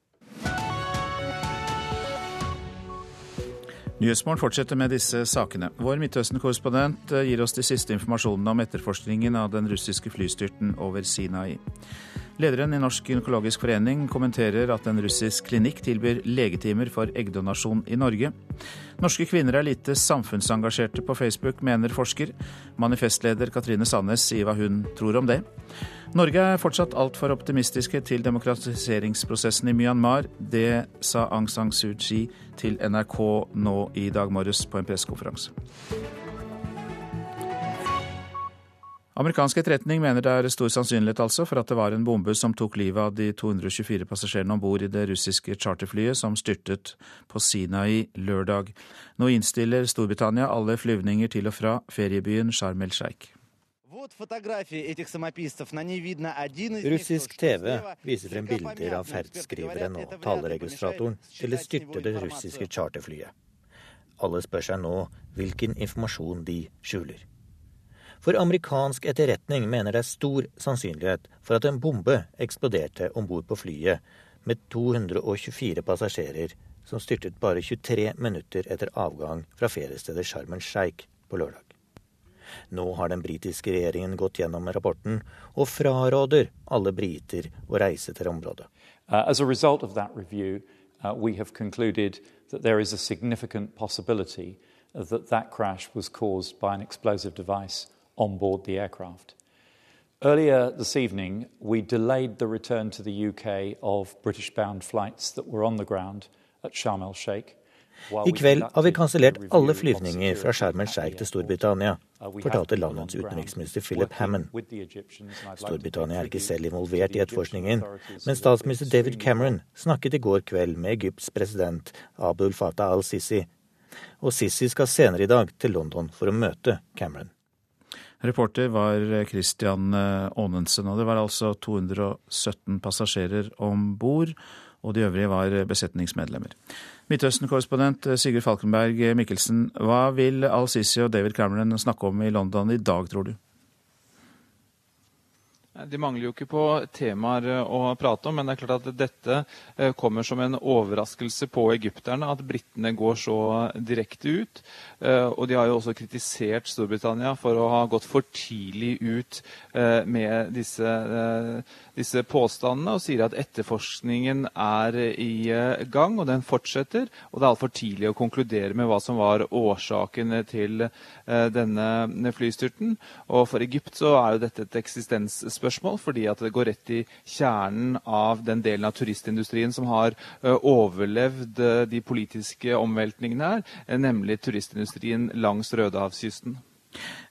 Nyhetsmorgen fortsetter med disse sakene. Vår Midtøsten-korrespondent eh, gir oss de siste informasjonene om etterforskningen av den russiske flystyrten over Sinai. Lederen i Norsk gynekologisk forening kommenterer at en russisk klinikk tilbyr legetimer for eggdonasjon i Norge. Norske kvinner er lite samfunnsengasjerte på Facebook, mener forsker. Manifestleder Katrine Sandnes sier hva hun tror om det. Norge er fortsatt altfor optimistiske til demokratiseringsprosessen i Myanmar. Det sa Aung San Suu Kyi til NRK nå i dag morges på en pressekonferanse. Amerikansk etterretning mener det er stor sannsynlighet altså for at det var en bombe som tok livet av de 224 passasjerene om bord i det russiske charterflyet som styrtet på Sinai lørdag. Nå innstiller Storbritannia alle flyvninger til og fra feriebyen Sharm el Sheikh. Russisk TV viser frem bilder av ferdskriveren og taleregistratoren til det styrtede russiske charterflyet. Alle spør seg nå hvilken informasjon de skjuler. For amerikansk etterretning mener det er stor sannsynlighet for at en bombe eksploderte om bord på flyet med 224 passasjerer som styrtet bare 23 minutter etter avgang fra feriestedet Sharm el Sheikh på lørdag. Nå har den britiske regjeringen gått gjennom rapporten og fraråder alle briter å reise til området. Uh, review, uh, we have concluded that there is a significant possibility that that crash was caused by an explosive device on board the aircraft. Earlier this evening, we delayed the return to the UK of British bound flights that were on the ground at Sharm el Sheikh. I kveld har vi kansellert alle flyvninger fra Sharm el Sheikh til Storbritannia, fortalte landets utenriksminister Philip Hammond. Storbritannia er ikke selv involvert i etterforskningen, men statsminister David Cameron snakket i går kveld med Egypts president Abdul Fatah al-Sisi. Og Sisi skal senere i dag til London for å møte Cameron. Reporter var Christian Aanensen, og det var altså 217 passasjerer om bord, og de øvrige var besetningsmedlemmer. Midtøsten-korrespondent Sigurd Falkenberg Mikkelsen, hva vil Al-Sisi og David Cameron snakke om i London i dag, tror du? De mangler jo ikke på temaer å prate om, men det er klart at dette kommer som en overraskelse på egypterne at britene går så direkte ut. Og de har jo også kritisert Storbritannia for å ha gått for tidlig ut med disse, disse påstandene, og sier at etterforskningen er i gang, og den fortsetter. Og det er altfor tidlig å konkludere med hva som var årsaken til denne flystyrten. Og for Egypt så er jo dette et eksistensspørsmål spørsmål, fordi at det går rett i kjernen av den delen av turistindustrien som har overlevd de politiske omveltningene her, nemlig turistindustrien langs Rødehavskysten.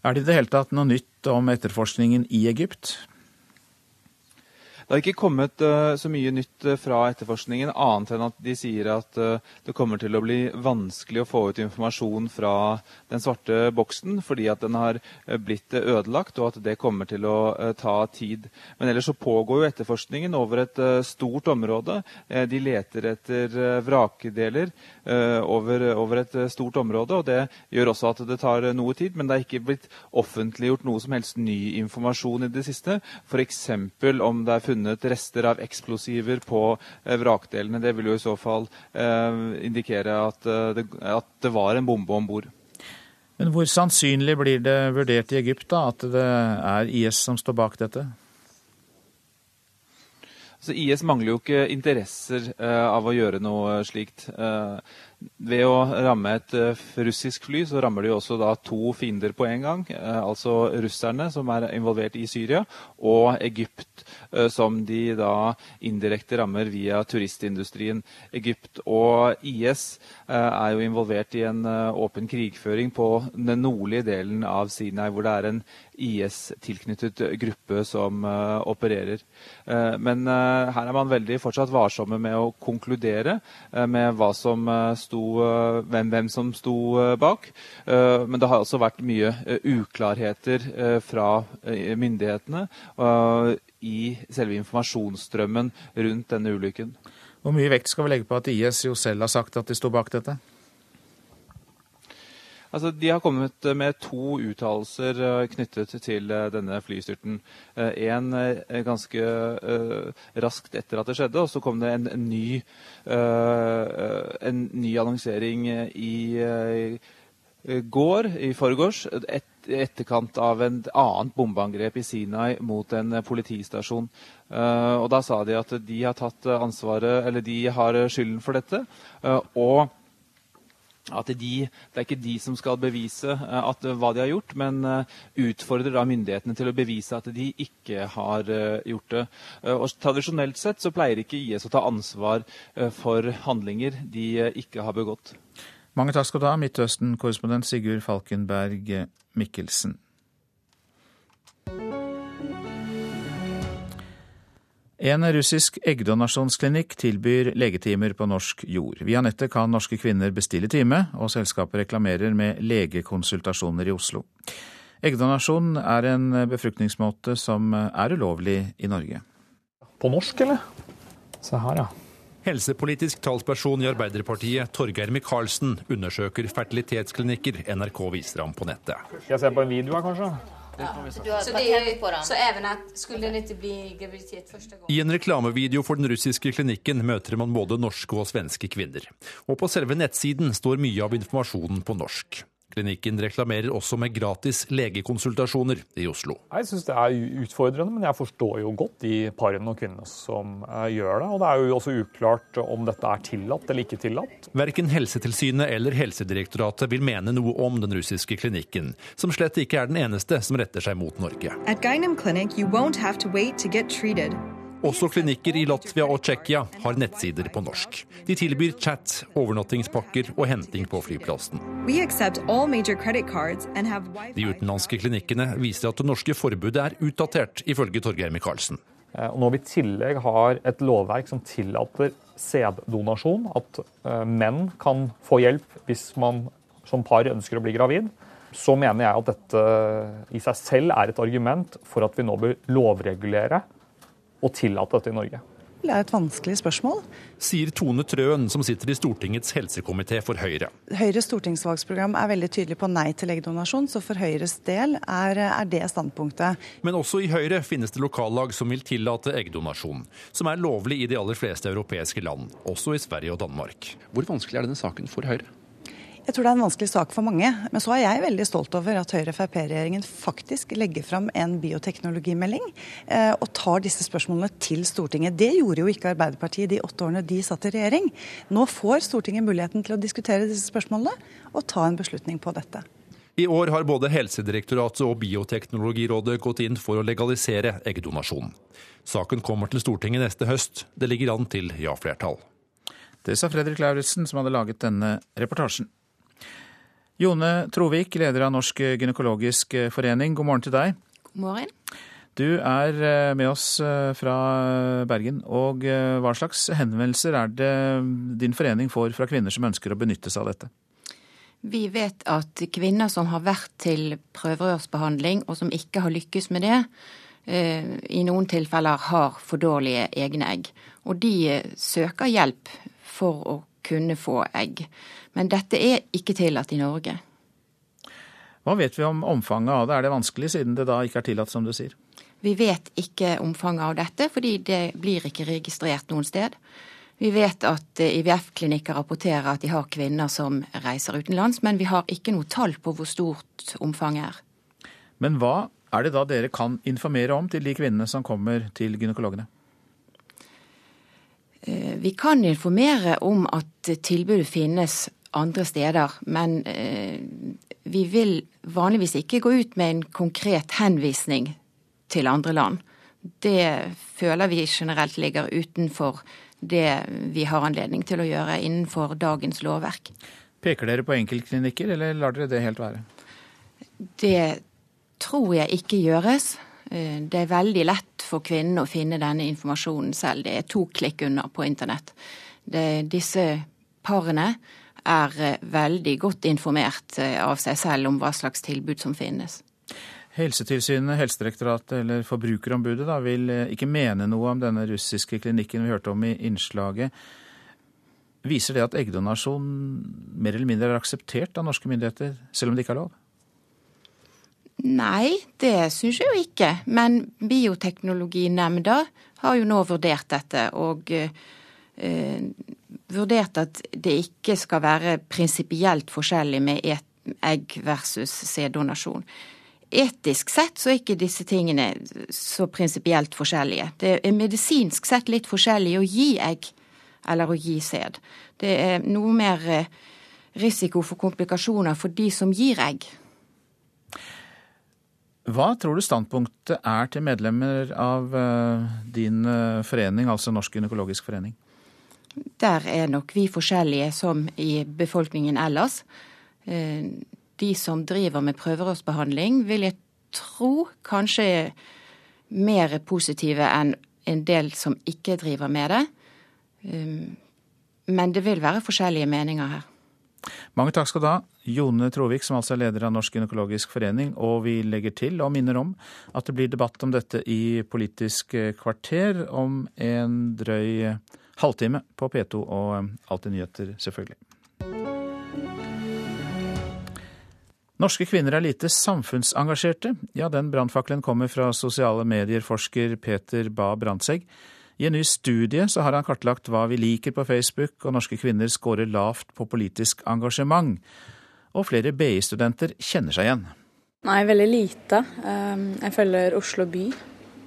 Er det i det hele tatt noe nytt om etterforskningen i Egypt? Det har ikke kommet uh, så mye nytt uh, fra etterforskningen, annet enn at de sier at uh, det kommer til å bli vanskelig å få ut informasjon fra den svarte boksen, fordi at den har blitt ødelagt, og at det kommer til å ta tid. Men ellers så pågår jo etterforskningen over et stort område. de leter etter vrakdeler over, over, et stort område, og det gjør også at det tar noe tid. Men det er ikke blitt offentliggjort noe som helst ny informasjon i det siste. F.eks. om det er funnet funnet rester av eksplosiver på vrakdelene. Det vil jo i så fall eh, indikere at, det, at det var en bombe om bord. Men hvor sannsynlig blir det vurdert i Egypt da, at det er IS som står bak dette? Så IS mangler jo ikke interesser eh, av å gjøre noe slikt. Uh, ved å ramme et uh, russisk fly, så rammer de også da to fiender på en gang. altså russerne, som er involvert i Syria, og Egypt, som de da indirekte rammer via turistindustrien. Egypt og IS er jo involvert i en åpen krigføring på den nordlige delen av Sinai, hvor det er en IS-tilknyttet gruppe som opererer. men her er man veldig fortsatt varsomme med å konkludere med hva som sto, hvem, hvem, som sto bak. Men det har også vært mye uklarheter fra myndighetene i selve informasjonsstrømmen rundt denne ulykken. Hvor mye vekt skal vi legge på at IS jo selv har sagt at de sto bak dette? Altså, de har kommet med to uttalelser eh, knyttet til eh, denne flystyrten. En eh, ganske raskt etter at det skjedde, og så kom det en, en ny, en ny annonsering i går, i forgårs, et, etterkant av en annet bombeangrep i Sinai mot en politistasjon. og Da sa de at de har tatt ansvaret, eller de har skylden for dette. og at de, Det er ikke de som skal bevise uh, at, uh, hva de har gjort, men uh, utfordrer da myndighetene til å bevise at de ikke har gjort det. og Tradisjonelt sett så pleier ikke IS å ta ansvar for handlinger de ikke har begått. Mange takk skal du ha, Midtøsten-korrespondent Sigurd Falkenberg Mikkelsen. En russisk eggdonasjonsklinikk tilbyr legetimer på norsk jord. Via nettet kan norske kvinner bestille time, og selskapet reklamerer med legekonsultasjoner i Oslo. Eggdonasjon er en befruktningsmåte som er ulovlig i Norge. På norsk, eller? Se her, ja. Helsepolitisk talsperson i Arbeiderpartiet, Torgeir Micaelsen, undersøker fertilitetsklinikker NRK viser ham på nettet. Skal jeg se på en video her, kanskje? Så, även att skulle det ikke bli graviditet første gang? I en reklamevideo for den russiske klinikken møter man både norske og svenske kvinner. Og på selve nettsiden står mye av informasjonen på norsk. Klinikken reklamerer også med gratis legekonsultasjoner i Oslo. Jeg syns det er utfordrende, men jeg forstår jo godt de parene og kvinnene som eh, gjør det. Og det er jo også uklart om dette er tillatt eller ikke tillatt. Verken Helsetilsynet eller Helsedirektoratet vil mene noe om den russiske klinikken, som slett ikke er den eneste som retter seg mot Norge. At Gynem Clinic, you won't have to wait to get treated. Også klinikker i Latvia og Tsjekkia har nettsider på norsk. De tilbyr chat, overnattingspakker og henting på flyplassen. De utenlandske klinikkene viser at det norske forbudet er utdatert, ifølge Torgeir Micaelsen. Eh, når vi i tillegg har et lovverk som tillater sæddonasjon, at eh, menn kan få hjelp hvis man som par ønsker å bli gravid, så mener jeg at dette i seg selv er et argument for at vi nå bør lovregulere å tillate dette i Norge? Det er et vanskelig spørsmål. Sier Tone Trøen, som sitter i Stortingets helsekomité for Høyre. Høyres stortingsvalgsprogram er veldig tydelig på nei til eggdonasjon, så for Høyres del er, er, det standpunktet. Men også i Høyre finnes det lokallag som vil tillate eggdonasjon, som er lovlig i de aller fleste europeiske land, også i Sverige og Danmark. Hvor vanskelig er denne saken for Høyre? Jeg tror det er en vanskelig sak for mange. Men så er jeg veldig stolt over at Høyre-Frp-regjeringen faktisk legger fram en bioteknologimelding eh, og tar disse spørsmålene til Stortinget. Det gjorde jo ikke Arbeiderpartiet de åtte årene de satt i regjering. Nå får Stortinget muligheten til å diskutere disse spørsmålene og ta en beslutning på dette. I år har både Helsedirektoratet og Bioteknologirådet gått inn for å legalisere eggdonasjon. Saken kommer til Stortinget neste høst. Det ligger an til ja-flertall. Det sa Fredrik Lauritzen, som hadde laget denne reportasjen. Jone Trovik, leder av Norsk gynekologisk forening, god morgen til deg. God morgen. Du er eh, med oss eh, fra Bergen. og eh, Hva slags henvendelser er det din forening får fra kvinner som ønsker å benytte seg av dette? Vi vet at kvinner som har vært til prøverørsbehandling og som ikke har lykkes med det, i noen tilfeller har for dårlige egne egg. Og de søker hjelp for å kunne få egg. Men dette er ikke tillatt i Norge. Hva vet vi om omfanget av det? Er det vanskelig, siden det da ikke er tillatt, som du sier? Vi vet ikke omfanget av dette, fordi det blir ikke registrert noen sted. Vi vet at eh, IVF-klinikker rapporterer at de har kvinner som reiser utenlands, men vi har ikke noe tall på hvor stort omfanget er. Men hva er det da dere kan informere om til de kvinnene som kommer til gynekologene? Eh, vi kan informere om at tilbudet finnes andre steder, men eh, vi vil vanligvis ikke gå ut med en konkret henvisning til andre land. Det føler vi generelt ligger utenfor det vi har anledning til å gjøre innenfor dagens lovverk. Peker dere på enkeltklinikker, eller lar dere det helt være? Det tror jeg ikke gjøres. Eh, det er veldig lett for kvinnen å finne denne informasjonen selv. Det er to klikk unna på internett. Det, disse parene er eh, veldig godt informert eh, av seg selv om hva slags tilbud som finnes. Helsetilsynet, Helsedirektoratet eller Forbrukerombudet da, vil ikke mene noe om denne russiske klinikken vi hørte om i innslaget. Viser det at eggdonasjon mer eller mindre er akseptert av norske myndigheter, selv om det ikke er lov? Nei, det syns jeg jo ikke. Men Bioteknologinemnda har jo nå vurdert dette, og eh, vurdert at det ikke skal være prinsipielt forskjellig med egg versus sæddonasjon. Etisk sett så er ikke disse tingene så prinsipielt forskjellige. Det er medisinsk sett litt forskjellig å gi egg eller å gi sæd. Det er noe mer eh, risiko for komplikasjoner for de som gir egg. Hva tror du standpunktet er til medlemmer av eh, din eh, forening, altså Norsk gynekologisk forening? Der er nok vi forskjellige som i befolkningen ellers. Eh, de som driver med prøverørsbehandling, vil jeg tro kanskje er mer positive enn en del som ikke driver med det. Men det vil være forskjellige meninger her. Mange takk skal du ha, Jone Trovik, som altså er leder av Norsk gynekologisk forening. Og vi legger til og minner om at det blir debatt om dette i Politisk kvarter om en drøy halvtime på P2 og um, Alltid nyheter, selvfølgelig. Norske kvinner er lite samfunnsengasjerte. Ja, den brannfakkelen kommer fra sosiale medier-forsker Peter Bae Brandtzæg. I en ny studie så har han kartlagt hva vi liker på Facebook, og norske kvinner scorer lavt på politisk engasjement. Og flere BI-studenter kjenner seg igjen. Nei, veldig lite. Um, jeg følger Oslo by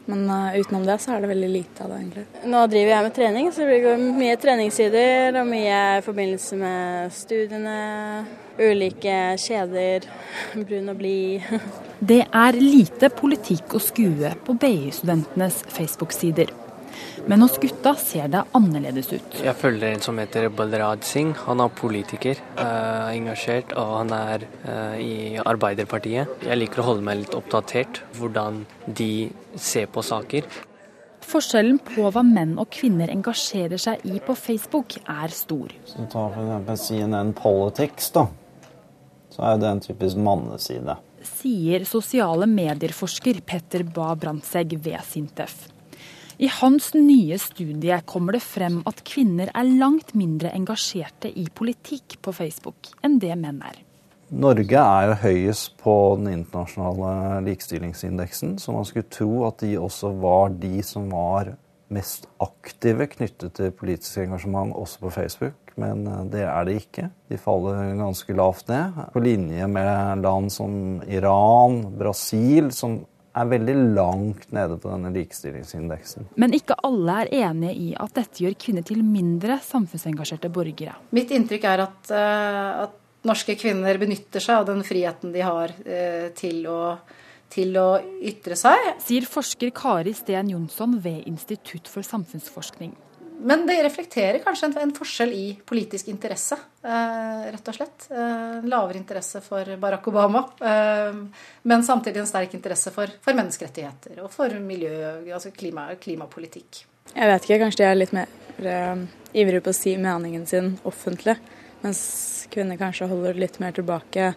men uh, utenom det så er det veldig lite av det, egentlig. Nå driver jeg med trening, så det blir mye treningssider og mye i forbindelse med studiene. Ulike kjeder, (laughs) brun og blid. det er lite politikk å skue på BI-studentenes Facebook-sider. Men hos gutta ser det annerledes ut. Jeg følger en som heter Balraj Singh. Han er politiker, uh, engasjert, og han er uh, i Arbeiderpartiet. Jeg liker å holde meg litt oppdatert hvordan de ser på saker. Forskjellen på hva menn og kvinner engasjerer seg i på Facebook, er stor. Så ta f.eks. CNN Politics, da. Så er det en typisk manneside. Sier sosiale medieforsker Petter Ba Brandtzæg ved Sintef. I hans nye studie kommer det frem at kvinner er langt mindre engasjerte i politikk på Facebook enn det menn er. Norge er jo høyest på den internasjonale likestillingsindeksen, så man skulle tro at de også var de som var mest aktive knyttet til politisk engasjement også på Facebook. Men eh, det er de ikke. De faller ganske lavt ned. På linje med land som Iran, Brasil, som er veldig langt nede på denne likestillingsindeksen. Men ikke alle er enige i at dette gjør kvinner til mindre samfunnsengasjerte borgere. Mitt inntrykk er at, uh, at norske kvinner benytter seg av den friheten de har uh, til, å, til å ytre seg. Sier forsker Kari Steen Jonsson ved Institutt for samfunnsforskning. Men det reflekterer kanskje en, en forskjell i politisk interesse, eh, rett og slett. Eh, lavere interesse for Barack Obama, eh, men samtidig en sterk interesse for, for menneskerettigheter og for miljø, altså klima, klimapolitikk. Jeg vet ikke, kanskje de er litt mer uh, ivrige på å si meningen sin offentlig, mens kvinner kanskje holder litt mer tilbake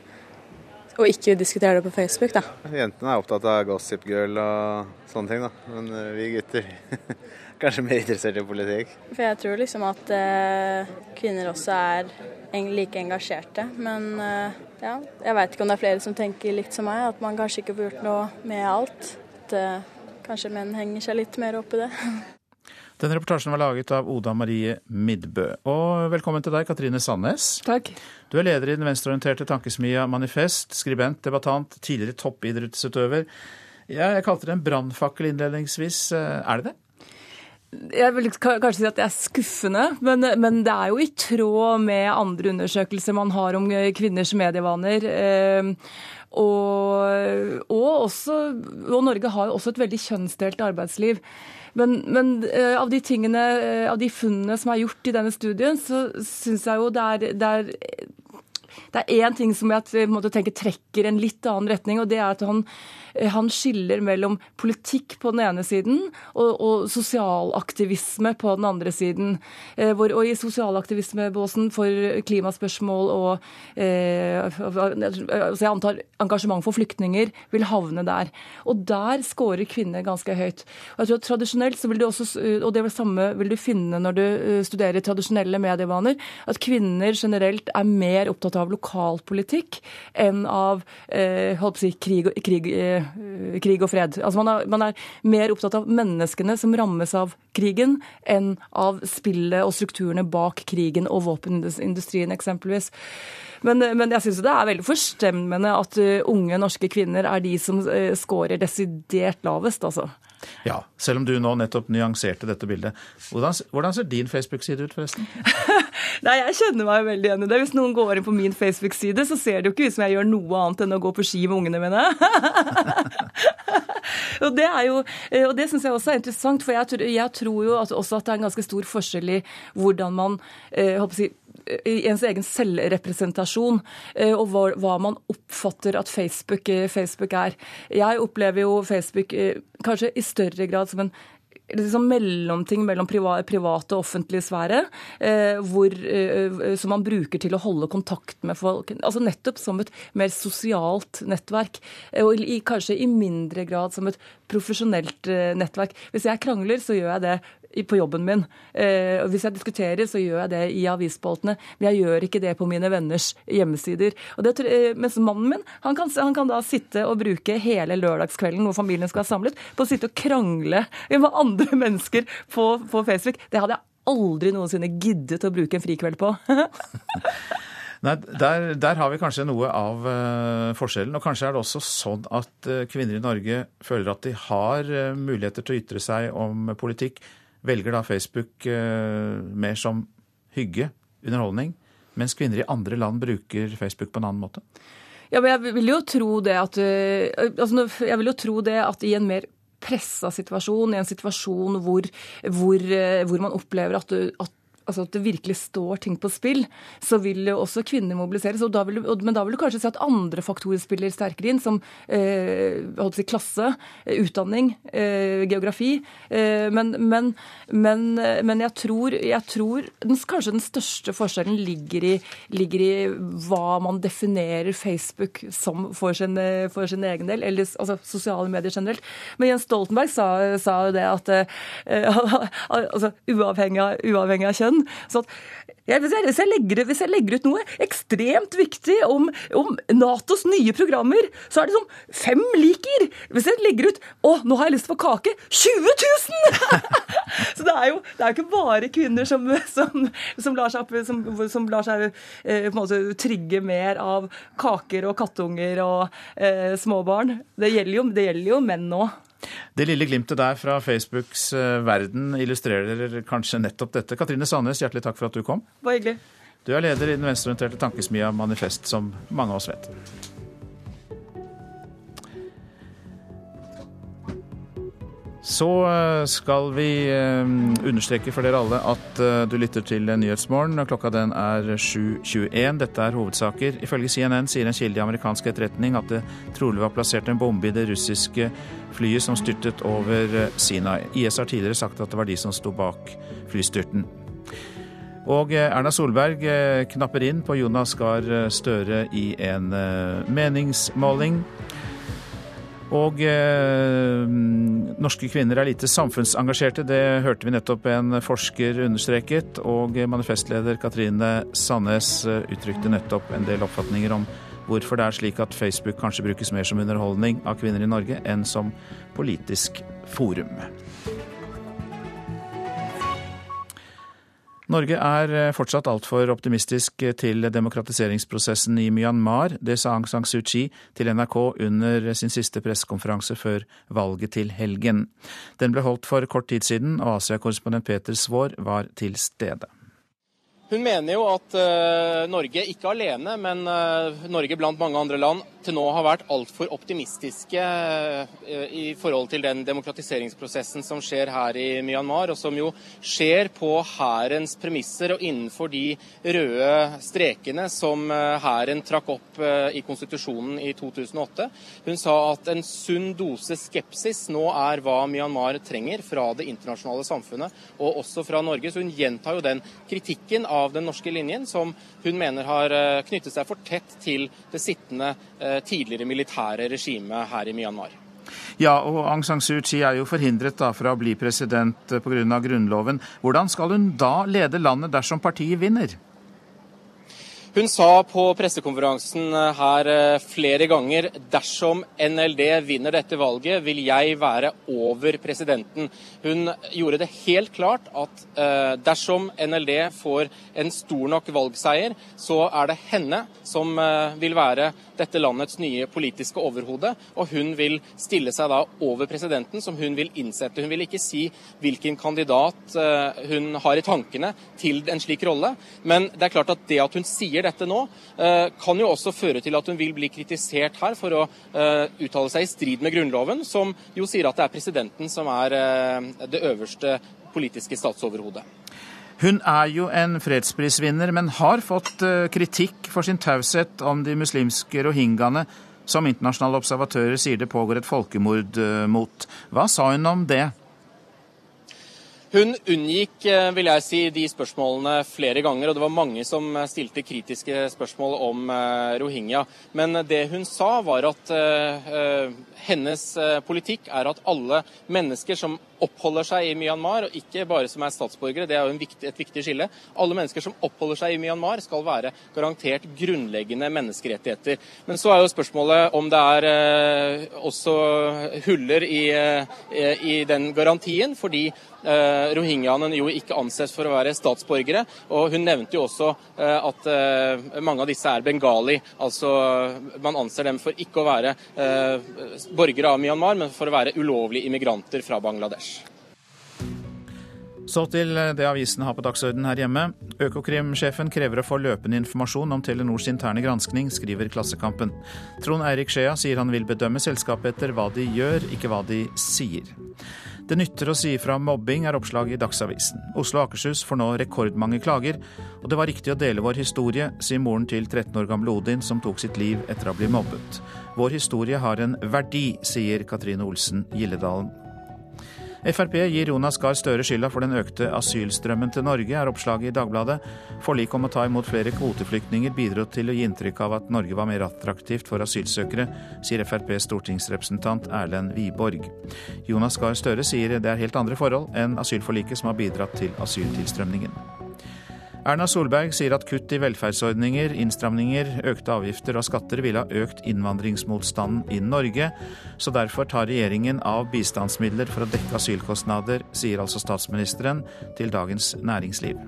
og ikke diskuterer det på Facebook, da. Jentene er opptatt av Gossip Girl og sånne ting, da. Men vi gutter (laughs) kanskje mer interessert i politikk. For jeg tror liksom at eh, kvinner også er like engasjerte. Men eh, ja, jeg veit ikke om det er flere som tenker likt som meg, at man kanskje ikke får gjort noe med alt. At eh, kanskje menn henger seg litt mer opp i det. (laughs) Denne reportasjen var laget av Oda Marie Midbø. Og velkommen til deg, Katrine Sandnes. Takk. Du er leder i den venstreorienterte tankesmia Manifest, skribent, debattant, tidligere toppidrettsutøver. Ja, jeg kalte det en brannfakkel innledningsvis. Er det det? Jeg vil kanskje si at det er skuffende, men, men, det er jo i tråd med andre undersøkelser man har om kvinners medievaner. Eh, og, og, også, og, Norge har jo også et veldig kjønnsdelt arbeidsliv. Men, men eh, av de tingene, eh, av de funnene som er gjort i denne studien, så syns jeg jo det er, det er det er én ting som jeg tenker tenke trekker en litt annen retning, og det er at han, han skiller mellom politikk på den ene siden og, og sosialaktivisme på den andre siden. Eh, hvor, og i sosialaktivismebåsen for klimaspørsmål og eh, altså jeg antar engasjement for flyktninger vil havne der. Og der scorer kvinner ganske høyt. Og jeg tror at tradisjonelt så vil du også, og det samme vil du finne når du eh, studerer tradisjonelle medievaner, at kvinner generelt er mer opptatt av lokalpolitikk enn av eh, si, krig, krig, eh, krig, og fred. Altså man er, man er, mer opptatt av menneskene som rammes av krigen, enn av spillet og strukturene bak krigen og våpenindustrien eksempelvis. Men, men jeg syns det er veldig forstemmende at uh, unge norske kvinner er de som scorer desidert lavest, altså. Ja, selv om du nå nettopp nyanserte dette bildet. Hvordan, hvordan ser din Facebook-side ut, forresten? (laughs) Nei, jeg kjenner meg veldig igjen i det. Hvis noen går inn på min Facebook-side, så ser det jo ikke ut som jeg gjør noe annet enn å gå på ski med ungene mine. (laughs) og det er jo, og det syns jeg også er interessant, for jeg, jeg tror jo at, også at det er en ganske stor forskjell i hvordan man eh, håper jeg, i ens egen selvrepresentasjon eh, og hva, hva, man oppfatter at Facebook, eh, Facebook, er. Jeg opplever jo Facebook kanskje i større grad som en liksom mellomting mellom private og offentlige sfære, eh, hvor, eh, som man bruker til å holde kontakt med folk. Altså Nettopp som et mer sosialt nettverk, eh, og i, kanskje i mindre grad som et profesjonelt eh, nettverk. Hvis jeg krangler, så gjør jeg det på jobben min. Eh, hvis jeg diskuterer, så gjør jeg det i avisspaltene. Men jeg gjør ikke det på mine venners hjemmesider. Det, eh, mens mannen min han kan, han kan, da sitte og bruke hele lørdagskvelden hvor familien skal være samlet, på å sitte og krangle med andre (laughs) mennesker på, på Facebook. Det hadde jeg aldri noensinne giddet å bruke en frikveld på. (laughs) Nei, der, der, har vi kanskje noe av uh, forskjellen. Og kanskje er det også sånn at uh, kvinner i Norge føler at de har uh, muligheter til å ytre seg om politikk velger da Facebook eh, mer som hygge, underholdning, mens kvinner i andre land bruker Facebook på en annen måte? Ja, men jeg vil jo tro det at, eh, altså, jeg vil jo tro det at i en mer pressa situasjon, i en situasjon hvor, hvor, eh, hvor man opplever at, at altså at det virkelig står ting på spill, så vil jo også kvinner mobiliseres. Da vil, men da vil du kanskje si at andre faktorer spiller sterkere inn, som eh, si, klasse, eh, utdanning, eh, geografi. Eh, men, men, men, men, jeg tror, jeg tror den, kanskje den største forskjellen ligger i, ligger i, hva man definerer Facebook som for sin, for sin egen del, eller altså, sosiale medier generelt. Men Jens Stoltenberg sa, sa det at eh, (laughs) altså, uavhengig, av, uavhengig av kjønn igjen. Så jeg, hvis, jeg, hvis, jeg legger, hvis, jeg, legger, ut noe ekstremt viktig om, om, Natos nye programmer, så er det som fem liker. Hvis jeg legger ut 'Å, nå har jeg lyst på kake', 20 000! (laughs) så det er jo det er ikke bare kvinner som, som, som lar seg, som, lar seg eh, måte, trigge mer av kaker og kattunger og eh, småbarn. Det gjelder jo, det gjelder jo menn òg. Det lille glimtet der fra Facebooks eh, verden illustrerer kanskje nettopp dette. Katrine Sandnes, hjertelig takk for at du kom. Bare hyggelig. Du er leder i den venstreorienterte tankesmia Manifest, som mange av oss vet. Så eh, skal vi eh, understreke for dere alle at du lytter til Nyhetsmorgen. Klokka den er 7.21. Dette er hovedsaker. Ifølge CNN sier en kilde i amerikansk etterretning at det trolig var plassert en bombe i det russiske flyet som styrtet over eh, Sinai. IS har tidligere sagt at det var de som sto bak flystyrten. Og eh, Erna Solberg eh, knapper inn på Jonas Gahr Støre i en meningsmåling. Og eh, norske kvinner er lite samfunnsengasjerte, det hørte vi nettopp en forsker understreket. Og manifestleder Katrine Sandnes uttrykte nettopp en del oppfatninger om hvorfor det er slik at Facebook kanskje brukes mer som underholdning av kvinner i Norge enn som politisk forum. Norge er eh, fortsatt altfor optimistisk til demokratiseringsprosessen i Myanmar. Det sa Aung San Suu Kyi til NRK under sin siste pressekonferanse før valget til helgen. Den ble holdt for kort tid siden, og Asia-korrespondent Peter Svaar var til stede. Hun mener jo at Norge, ikke alene, men Norge blant mange andre land, til nå har vært altfor optimistiske eh, i forhold til den demokratiseringsprosessen som skjer her i Myanmar, og som jo skjer på hærens premisser og innenfor de røde strekene som eh, hæren trakk opp i konstitusjonen i 2008. Hun sa at en sunn dose skepsis nå er hva Myanmar trenger fra det internasjonale samfunnet, og også fra Norge. Så hun gjentar jo den kritikken av den norske linjen som hun mener har knyttet seg for tett til det sittende eh, tidligere militære regimet her i Myanmar. Ja, og Aung San Suu Kyi er jo forhindret da fra å bli president pga. Grunnloven. Hvordan skal hun da lede landet dersom partiet vinner? Hun sa på pressekonferansen eh, her eh, flere ganger dersom NLD vinner dette valget, vil jeg være over presidenten. Hun gjorde det helt klart at eh, dersom NLD får en stor nok valgseier, så er det henne som vil være dette landets nye politiske overhode. Og hun vil stille seg da over presidenten, som hun vil innsette. Hun vil ikke si hvilken kandidat hun har i tankene til en slik rolle, men det er klart at det at hun sier dette nå, eh, kan jo også føre til at hun vil bli kritisert her for å eh, uttale seg i strid med Grunnloven, som jo sier at det er presidenten som er eh, det øverste politiske statsoverhodet. Hun er jo en fredsprisvinner, men har fått kritikk for sin taushet om de muslimske rohingyaene, som internasjonale observatører sier det pågår et folkemord mot. Hva sa hun om det? Hun unngikk eh, vil jeg si, de spørsmålene flere ganger, og det var mange som eh, stilte kritiske spørsmål om eh, rohingya. Men det hun sa, var at hennes politikk er at alle mennesker som oppholder seg i Myanmar, og ikke bare som er statsborgere, det er jo viktig, et viktig skille. Alle mennesker som oppholder seg i Myanmar, skal være garantert grunnleggende menneskerettigheter. Men så er jo spørsmålet om det er også huller i, i den garantien, fordi eh, rohingyaene jo ikke anses for å være statsborgere. Og hun nevnte jo også eh, at eh, mange av disse er bengali, altså man anser dem for ikke å være eh, borgere av Myanmar, men for å være ulovlige immigranter fra Bangladesh. Så til det avisen har på dagsordenen her hjemme. Økokrim-sjefen krever å få løpende informasjon om Telenors interne granskning, skriver Klassekampen. Trond Eirik Skjea sier han vil bedømme selskapet etter hva de gjør, ikke hva de sier. Det nytter å si ifra om mobbing, er oppslaget i Dagsavisen. Oslo og Akershus får nå rekordmange klager, og det var riktig å dele vår historie, sier moren til 13 år gamle Odin, som tok sitt liv etter å ha blitt mobbet. Vår historie har en verdi, sier Katrine Olsen Gilledalen. Frp gir Jonas Gahr Støre skylda for den økte asylstrømmen til Norge, er oppslaget i Dagbladet. Forliket om å ta imot flere kvoteflyktninger bidro til å gi inntrykk av at Norge var mer attraktivt for asylsøkere, sier FrPs stortingsrepresentant Erlend Wiborg. Jonas Gahr Støre sier det er helt andre forhold enn asylforliket som har bidratt til asyltilstrømningen. Erna Solberg sier at kutt i velferdsordninger, innstramninger, økte avgifter og skatter ville ha økt innvandringsmotstanden i Norge, så derfor tar regjeringen av bistandsmidler for å dekke asylkostnader, sier altså statsministeren til Dagens Næringsliv.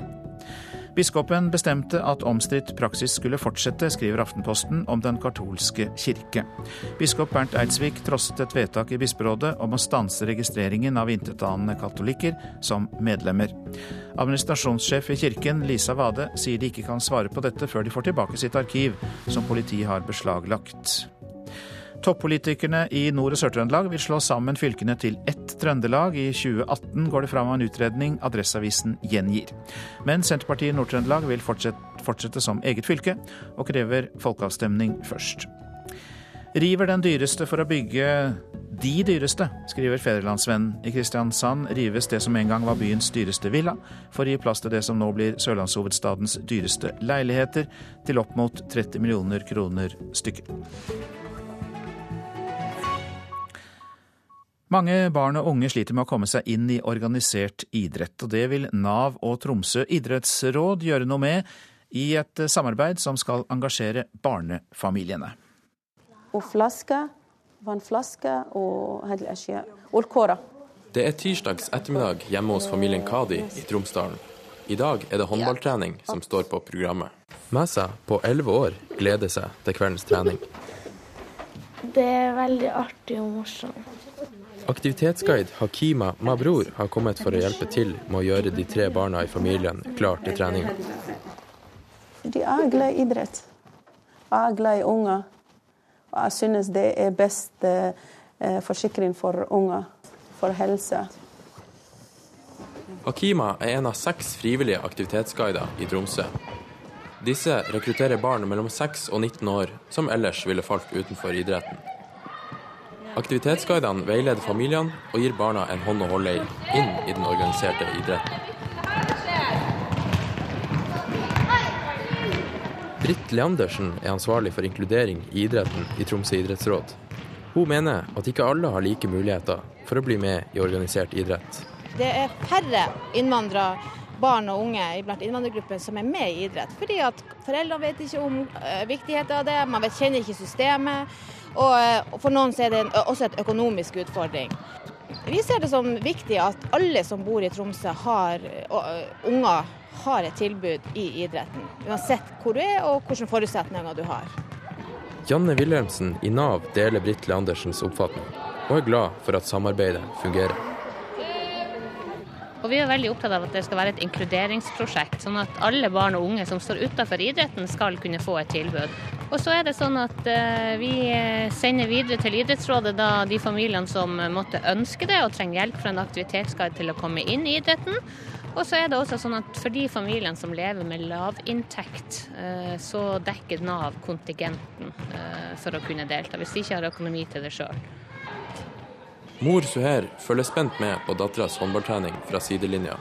Biskopen bestemte at omstridt praksis skulle fortsette, skriver Aftenposten om den katolske kirke. Biskop Bernt Eidsvik trosset et vedtak i bisperådet om å stanse registreringen av intetanende katolikker som medlemmer. Administrasjonssjef i kirken, Lisa Wade, sier de ikke kan svare på dette før de får tilbake sitt arkiv, som politiet har beslaglagt. Toppolitikerne i Nord- og Sør-Trøndelag vil slå sammen fylkene til ett Trøndelag. I 2018 går det fram av en utredning Adresseavisen gjengir. Men Senterpartiet Nord-Trøndelag vil fortsette, fortsette som eget fylke, og krever folkeavstemning først. River den dyreste for å bygge de dyreste, skriver Fedrelandsvennen. I Kristiansand rives det som en gang var byens dyreste villa, for å gi plass til det som nå blir sørlandshovedstadens dyreste leiligheter, til opp mot 30 millioner kroner stykket. Mange barn og unge sliter med å komme seg inn i organisert idrett, og det vil Nav og Tromsø idrettsråd gjøre noe med i et samarbeid som skal engasjere barnefamiliene. Og flaske, vannflaske og og Det er tirsdags ettermiddag hjemme hos familien Kadi i Tromsdalen. I dag er det håndballtrening som står på programmet. Messa på elleve år gleder seg til kveldens trening. Det er veldig artig og morsomt. Aktivitetsguide Hakima Mabror har kommet for å hjelpe til med å gjøre de tre barna i familien klar til treninga. De er glad i idrett. Jeg er glad i unger. Jeg synes det er best eh, forsikring for unger, for helse. Hakima er en av seks frivillige aktivitetsguider i Tromsø. Disse rekrutterer barn mellom 6 og 19 år som ellers ville falt utenfor idretten. Aktivitetsguidene veileder familiene og gir barna en hånd å holde i inn i den organiserte idretten. Britt Leandersen er ansvarlig for inkludering i idretten i Tromsø idrettsråd. Hun mener at ikke alle har like muligheter for å bli med i organisert idrett. Det er færre innvandrere, barn og unge blant innvandrergruppen som er med i idrett. Fordi at foreldrene vet ikke om uh, viktigheten av det, man kjenner ikke systemet. Og, uh, for noen er det også et økonomisk utfordring. Vi ser det som viktig at alle som bor i Tromsø har uh, unger har et tilbud i idretten. Uansett hvor du er og hvilke forutsetninger du har. Janne Wilhelmsen i Nav deler Britt Leandersens oppfatning, og er glad for at samarbeidet fungerer. Og Vi er veldig opptatt av at det skal være et inkluderingsprosjekt, sånn at alle barn og unge som står utenfor idretten skal kunne få et tilbud. Og så er det sånn at uh, Vi sender videre til idrettsrådet da de familiene som måtte ønske det og trenger hjelp fra en aktivitetsguide til å komme inn i idretten. Og så er det også sånn at For de familiene som lever med lavinntekt, uh, så dekker Nav kontingenten uh, for å kunne delta, hvis de ikke har økonomi til det sjøl. Mor Suher følger spent med på datteras håndballtrening fra sidelinja.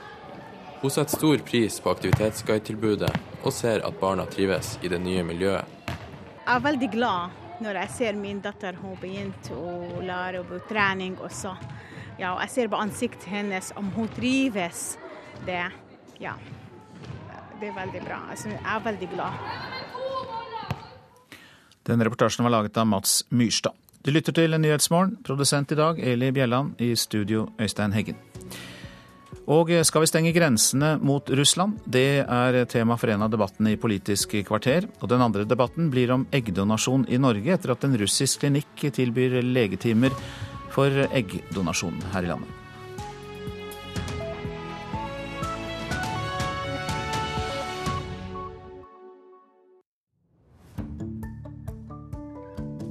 Hun setter stor pris på aktivitetsguidetilbudet og ser at barna trives i det nye miljøet. Jeg er veldig glad når jeg ser min datter hun begynte å lære på trening også. Ja, jeg ser på ansiktet hennes om hun trives. Det, ja, det er veldig bra. Altså, jeg er veldig glad. Den reportasjen var laget av Mats Myrstad. Du lytter til Nyhetsmorgen. Produsent i dag Eli Bjelland. I studio Øystein Heggen. Og skal vi stenge grensene mot Russland? Det er tema for en av debattene i Politisk kvarter. Og den andre debatten blir om eggdonasjon i Norge, etter at en russisk klinikk tilbyr legetimer for eggdonasjon her i landet.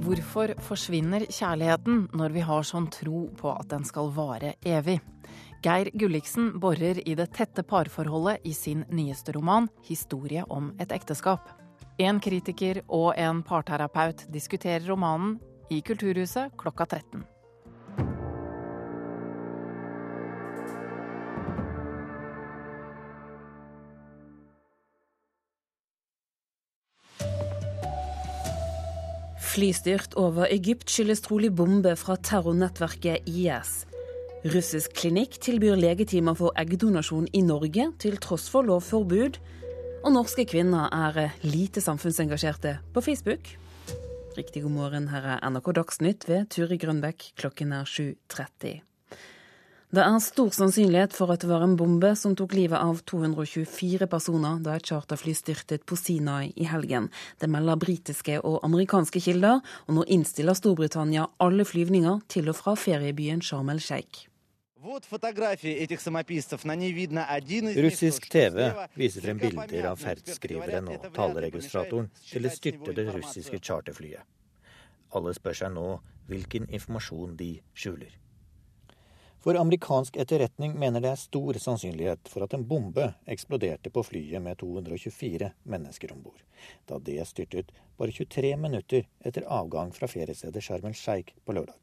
Hvorfor forsvinner kjærligheten når vi har sånn tro på at den skal vare evig? Geir Gulliksen borer i det tette parforholdet i sin nyeste roman 'Historie om et ekteskap'. En kritiker og en parterapeut diskuterer romanen i Kulturhuset klokka 13. Flystyrt over Egypt skyldes trolig bombe fra terrornettverket IS. Russisk klinikk tilbyr legetimer for eggdonasjon i Norge, til tross for lovforbud. Og norske kvinner er lite samfunnsengasjerte på Facebook. Riktig god morgen, her er NRK Dagsnytt ved Turi Grønbekk. Klokken er 7.30. Det er stor sannsynlighet for at det var en bombe som tok livet av 224 personer da et charterfly styrtet på Sinai i helgen. Det melder britiske og amerikanske kilder, og nå innstiller Storbritannia alle flyvninger til og fra feriebyen Sharm el-Sheikh. Russisk TV viser frem bilder av ferdskriveren og taleregistratoren til det styrtede russiske charterflyet. Alle spør seg nå hvilken informasjon de skjuler. For amerikansk etterretning mener det er stor sannsynlighet for at en bombe eksploderte på flyet med 224 mennesker om bord, da det styrtet bare 23 minutter etter avgang fra feriestedet Sharm el-Sheikh på lørdag.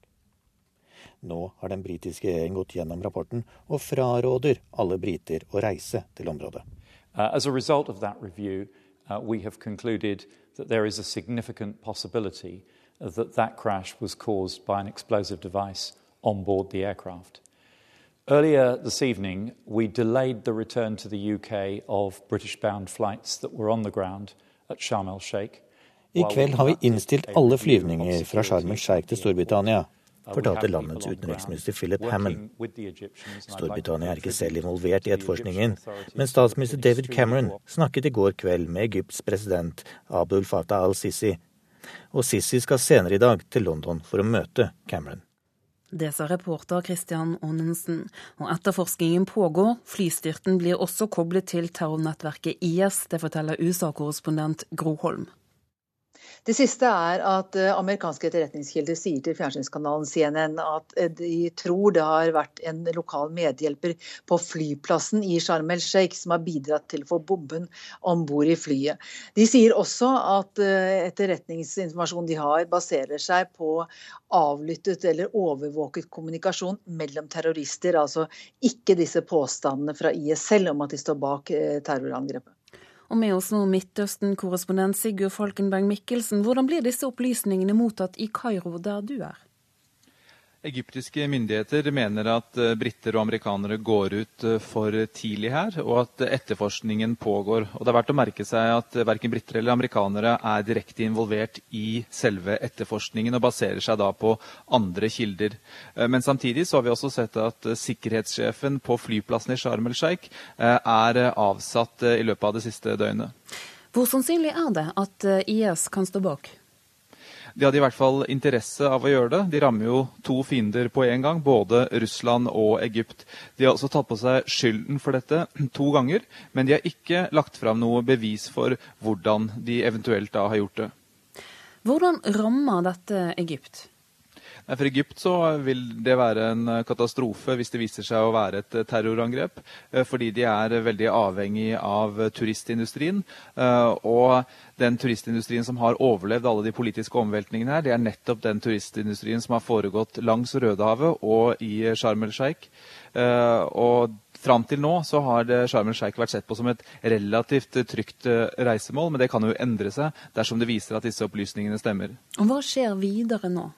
Nå har den britiske regjeringen gått gjennom rapporten og fraråder alle briter å reise til området. Uh, as a result of that review, uh, we have concluded that there is a significant possibility that that crash was caused by an explosive device on board the aircraft. Earlier this evening, we delayed the return to the UK of British bound flights that were on the ground at Sharm el Sheikh. I kveld har vi innstilt alle flyvninger fra Sharm el Sheikh til Storbritannia, fortalte landets utenriksminister Philip Hammond. Storbritannia er ikke selv involvert i etterforskningen, men statsminister David Cameron snakket i går kveld med Egypts president Abdul Fatah al-Sisi. Og Sisi skal senere i dag til London for å møte Cameron. Det sa reporter Christian Aanensen. Og etterforskningen pågår. Flystyrten blir også koblet til terrornettverket IS. Det forteller USA-korrespondent Gro Holm. Det siste er at eh, amerikanske etterretningskilder sier til fjernsynskanalen CNN at eh, de tror det har vært en lokal medhjelper på flyplassen i Sharm el Sheikh som har bidratt til å få bomben om bord i flyet. De sier også at eh, etterretningsinformasjonen de har, baserer seg på avlyttet eller overvåket kommunikasjon mellom terrorister, altså ikke disse påstandene fra IS selv om at de står bak terrorangrepet. Og med oss nå Midtøsten-korrespondent Sigurd Falkenberg Mikkelsen. Hvordan blir disse opplysningene mottatt i Kairo, der du er? Egyptiske myndigheter mener at eh, briter og amerikanere går ut eh, for tidlig her, og at etterforskningen pågår. Og Det er verdt å merke seg at verken briter eller amerikanere er direkte involvert i selve etterforskningen, og baserer seg da på andre kilder. Eh, men samtidig så har vi også sett at sikkerhetssjefen på flyplassen i Sharm el Sheikh er avsatt i løpet av det siste døgnet. Hvor sannsynlig er det at IS kan stå bak? De hadde i hvert fall interesse av å gjøre det. De rammer jo to fiender på en gang, både Russland og Egypt. De har også tatt på seg skylden for dette (clears throat) to ganger, men de har ikke lagt fram noe bevis for hvordan de eventuelt da har gjort det. Hvordan rammer dette Egypt? For Egypt så vil det være en eh, katastrofe hvis det viser seg å være et eh, terrorangrep. Eh, fordi de er veldig avhengig av turistindustrien. Og den turistindustrien som har overlevd alle de politiske omveltningene her, det er nettopp den turistindustrien som har foregått langs Rødehavet og i Sharm el Sheikh. Og Fram til nå så har Sharm el Sheikh vært sett på som et relativt trygt reisemål, men det kan jo endre seg dersom det viser at disse opplysningene stemmer. Og Hva skjer videre nå?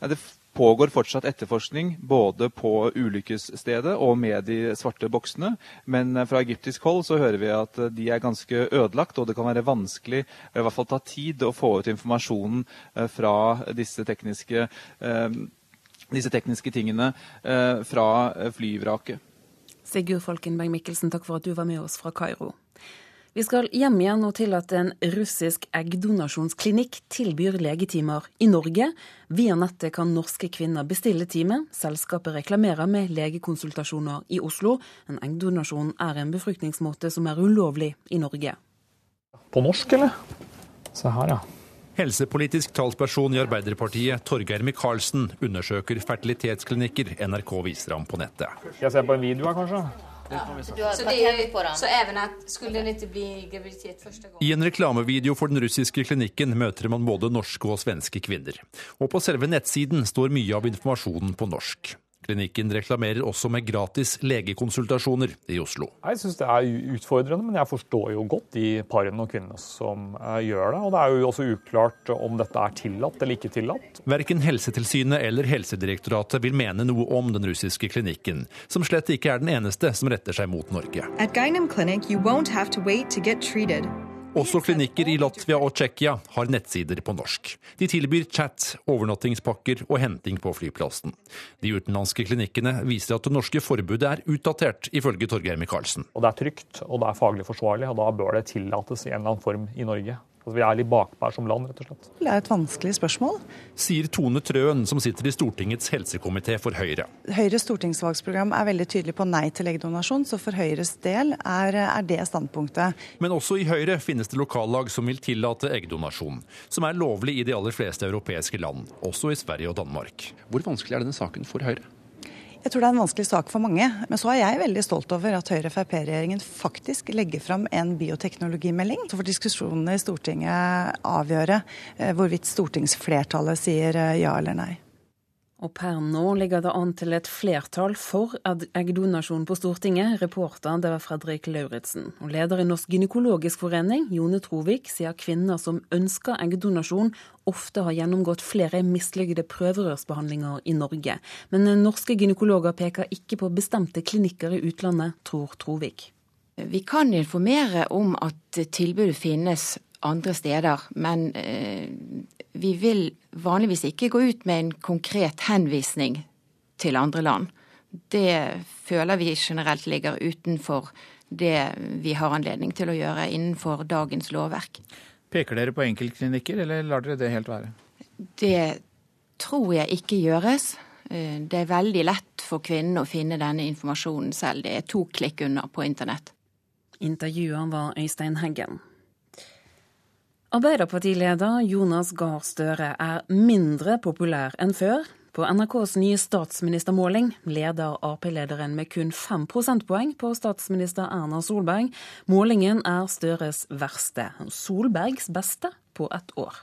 Det pågår fortsatt etterforskning både på ulykkesstedet og med de svarte boksene. Men eh, fra egyptisk hold så hører vi at eh, de er ganske ødelagt, og det kan være vanskelig, i hvert fall ta tid, å få ut informasjonen eh, fra disse tekniske, disse tekniske tingene fra flyvraket. Sigurd Folkenberg Mikkelsen, takk for at du var med oss fra Kairo. Vi skal hjem igjen og til at en russisk eggdonasjonsklinikk tilbyr legetimer i Norge. Via nettet kan norske kvinner bestille time. Selskapet reklamerer med legekonsultasjoner i Oslo. En eggdonasjon er en befruktningsmåte som er ulovlig i Norge. På norsk, eller? Se her, ja. Helsepolitisk talsperson i Arbeiderpartiet, Torgeir Micaelsen, undersøker fertilitetsklinikker NRK viser ham på nettet. Skal jeg se på en video her, kanskje? Så, det, så även att skulle det inte bli graviditet första gången? I en reklamevideo for den russiske klinikken møter man både norske og svenske kvinner. Og på selve nettsiden står mye av informasjonen på norsk. Klinikken reklamerer også med gratis legekonsultasjoner i Oslo. Jeg syns det er utfordrende, men jeg forstår jo godt de parene og kvinnene som eh, gjør det. Og det er jo også uklart om dette er tillatt eller ikke tillatt. Verken Helsetilsynet eller Helsedirektoratet vil mene noe om den russiske klinikken, som slett ikke er den eneste som retter seg mot Norge. At Gynem Clinic, you won't have to wait to get treated. Også klinikker i Latvia og Tsjekkia har nettsider på norsk. De tilbyr chat, overnattingspakker og henting på flyplassen. De utenlandske klinikkene viser at det norske forbudet er utdatert, ifølge Torgeir Micaelsen. Det er trygt og det er faglig forsvarlig, og da bør det tillates i en eller annen form i Norge. Altså, vi er litt bakpå som land, rett og slett. Det er et vanskelig spørsmål. Sier Tone Trøen, som sitter i Stortingets helsekomité for Høyre. Høyres stortingsvalgsprogram er veldig tydelig på nei til eggdonasjon, så for Høyres del er, er det standpunktet. Men også i Høyre finnes det lokallag som vil tillate eggdonasjon, som er lovlig i de aller fleste europeiske land, også i Sverige og Danmark. Hvor vanskelig er denne saken for Høyre? Jeg tror det er en vanskelig sak for mange. Men så er jeg veldig stolt over at Høyre-Frp-regjeringen faktisk legger fram en bioteknologimelding. Så får diskusjonene i Stortinget avgjøre eh, hvorvidt stortingsflertallet sier eh, ja eller nei. Og per nå ligger det an til et flertall for eggdonasjon på Stortinget. Reporter det var Fredrik Lauritzen. Og leder i Norsk gynekologisk forening, Jone Trovik, sier kvinner som ønsker eggdonasjon, ofte har gjennomgått flere mislykkede prøverørsbehandlinger i Norge. Men norske gynekologer peker ikke på bestemte klinikker i utlandet, tror Trovik. Vi kan informere om at tilbudet finnes andre steder, men eh, vi vil vanligvis ikke gå ut med en konkret henvisning til andre land. Det føler vi generelt ligger utenfor det vi har anledning til å gjøre innenfor dagens lovverk. Peker dere på enkeltklinikker, eller lar dere det helt være? Det tror jeg ikke gjøres. Eh, det er veldig lett for kvinnen å finne denne informasjonen selv. Det er to klikk unna på internett. Intervjueren var Øystein Heggen. Arbeiderpartileder Jonas Gahr Støre er mindre populær enn før. På NRKs nye statsministermåling leder Ap-lederen med kun fem prosentpoeng på statsminister Erna Solberg. Målingen er Støres verste. Solbergs beste på ett år.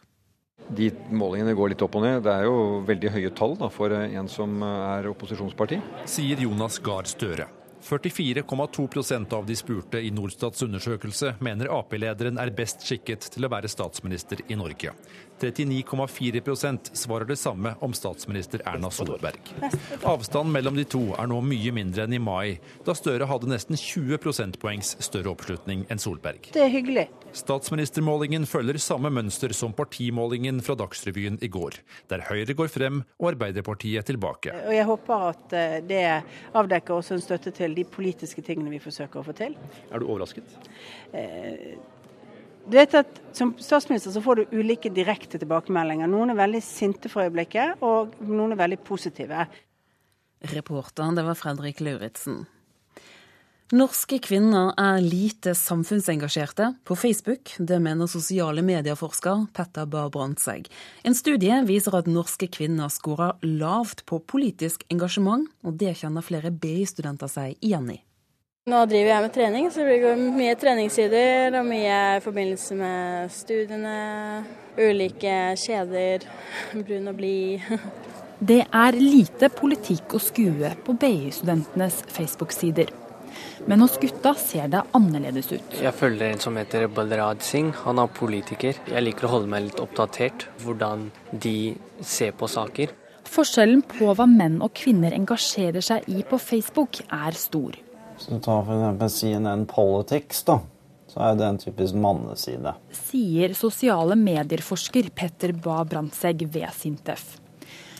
De målingene går litt opp og ned. Det er jo veldig høye tall da, for en som er opposisjonsparti. Sier Jonas Gahr Støre. 44,2% av de spurte i Norstats undersøkelse mener Ap-lederen er best skikket til å være statsminister i Norge. 39,4% svarer det samme om statsminister Erna Solberg. Avstanden mellom de to er nå mye mindre enn i mai, da Støre hadde nesten 20 prosentpoengs større oppslutning enn Solberg. Det er hyggelig. Statsministermålingen følger samme mønster som partimålingen fra Dagsrevyen i går, der Høyre går frem og Arbeiderpartiet tilbake. Og Jeg håper at eh, det avdekker også en støtte til de politiske tingene vi forsøker å få til. Er du overrasket? Eh, du vet at Som statsminister så får du ulike direkte tilbakemeldinger. Noen er veldig sinte for øyeblikket, og noen er veldig positive. Reporteren, det var Fredrik Lauritzen. Norske kvinner er lite samfunnsengasjerte på Facebook. Det mener sosiale medieforsker Petter Bahr Brandtzæg. En studie viser at norske kvinner scorer lavt på politisk engasjement, og det kjenner flere BI-studenter seg igjen i. Nå driver jeg med trening, så det blir mye treningssider og mye i forbindelse med studiene. Ulike kjeder, brun og blid. (laughs) Det er lite politikk å skue på BI-studentenes Facebook-sider. Men hos gutta ser det annerledes ut. Jeg følger en som heter Balraj Singh. Han er politiker. Jeg liker å holde meg litt oppdatert hvordan de ser på saker. Forskjellen på hva menn og kvinner engasjerer seg i på Facebook, er stor. Hvis du tar f.eks. CNN Politics, da, så er det en typisk manneside. Sier sosiale medieforsker Petter Ba Brandtzæg ved Sintef.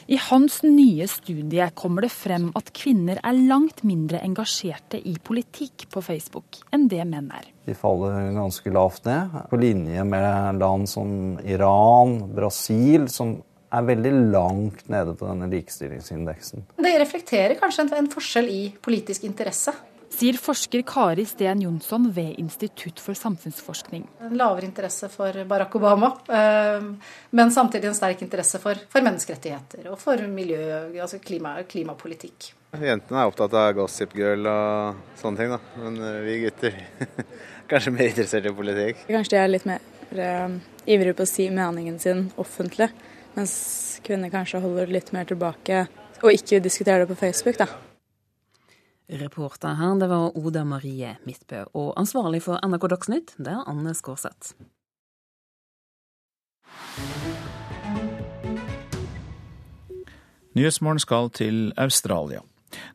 I hans nye studie kommer det frem at kvinner er langt mindre engasjerte i politikk på Facebook enn det menn er. De faller ganske lavt ned, på linje med land som Iran, Brasil, som er veldig langt nede på denne likestillingsindeksen. Det reflekterer kanskje en forskjell i politisk interesse? Sier forsker Kari Sten Jonsson ved Institutt for samfunnsforskning. En lavere interesse for Barack Obama, eh, men samtidig en sterk interesse for, for menneskerettigheter og for miljø, altså klima, klimapolitikk. Jentene er opptatt av gossip girl og sånne ting, da. men eh, vi gutter (laughs) kanskje mer interessert i politikk. Kanskje de er litt mer uh, ivrige på å si meningen sin offentlig, mens kvinner kanskje holder litt mer tilbake og ikke diskuterer det på Facebook. da. Reporter her, det var Oda Marie Midtbø. Og ansvarlig for NRK Dagsnytt, det er Anne Skårseth. Nyhetsmorgen skal til Australia.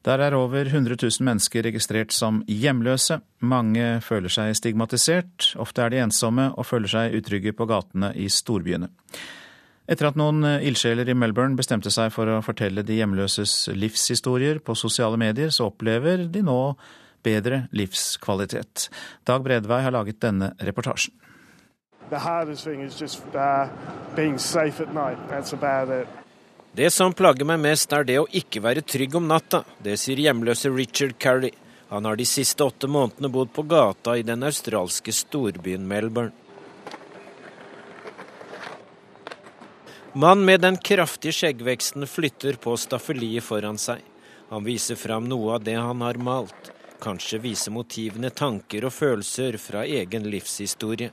Der er over 100 000 mennesker registrert som hjemløse. Mange føler seg stigmatisert, ofte er de ensomme og føler seg utrygge på gatene i storbyene. Etter at noen eh, ildsjeler i Melbourne bestemte seg for å fortelle de hjemløses livshistorier på sosiale medier, så opplever de nå bedre livskvalitet. Dag Bredvei har laget denne reportasjen. Uh, det som plager meg mest, er det å ikke være trygg om natta. Det sier hjemløse Richard Carey. Han har de siste åtte månedene bodd på gata i den australske storbyen Melbourne. Mann med den kraftige skjeggveksten flytter på staffeliet foran seg. Han viser fram noe av det han har malt. Kanskje viser motivene tanker og følelser fra egen livshistorie.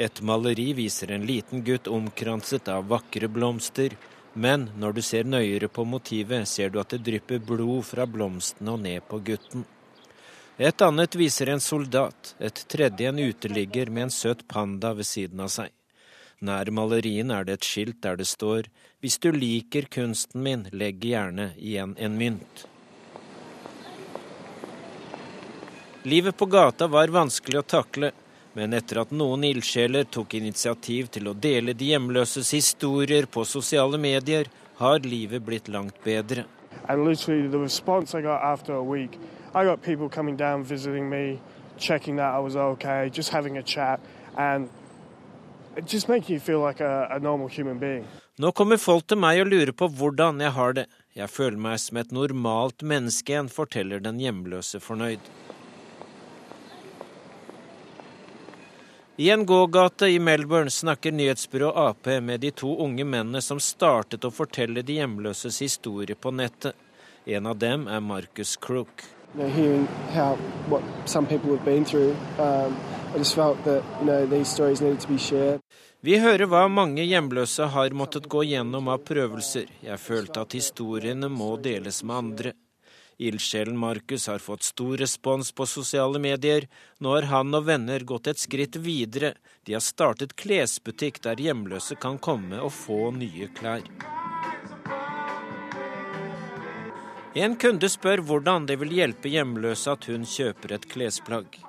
Et maleri viser en liten gutt omkranset av vakre blomster, men når du ser nøyere på motivet, ser du at det drypper blod fra blomstene og ned på gutten. Et annet viser en soldat, et tredje en uteligger med en søt panda ved siden av seg. Nær malerien er det et skilt der det står Hvis du liker kunsten min, legg gjerne igjen en mynt. Livet på gata var vanskelig å takle, men etter at noen ildsjeler tok initiativ til å dele de hjemløses historier på sosiale medier, har livet blitt langt bedre. I got people coming down visiting me, checking that I was okay, just having a chat, and like a, a Nå kommer folk til meg og lurer på hvordan jeg har det. Jeg føler meg som et normalt menneske igjen, forteller den hjemløse fornøyd. I en gågate i Melbourne snakker nyhetsbyrået Ap med de to unge mennene som startet å fortelle de hjemløses historie på nettet. En av dem er Marcus Crook. Vi hører hva mange hjemløse har måttet gå gjennom av prøvelser. Jeg følte at historiene må deles med andre. Ildsjelen Markus har fått stor respons på sosiale medier. Nå har han og venner gått et skritt videre. De har startet klesbutikk der hjemløse kan komme og få nye klær. En kunde spør hvordan det vil hjelpe hjemløse at hun kjøper et klesplagg.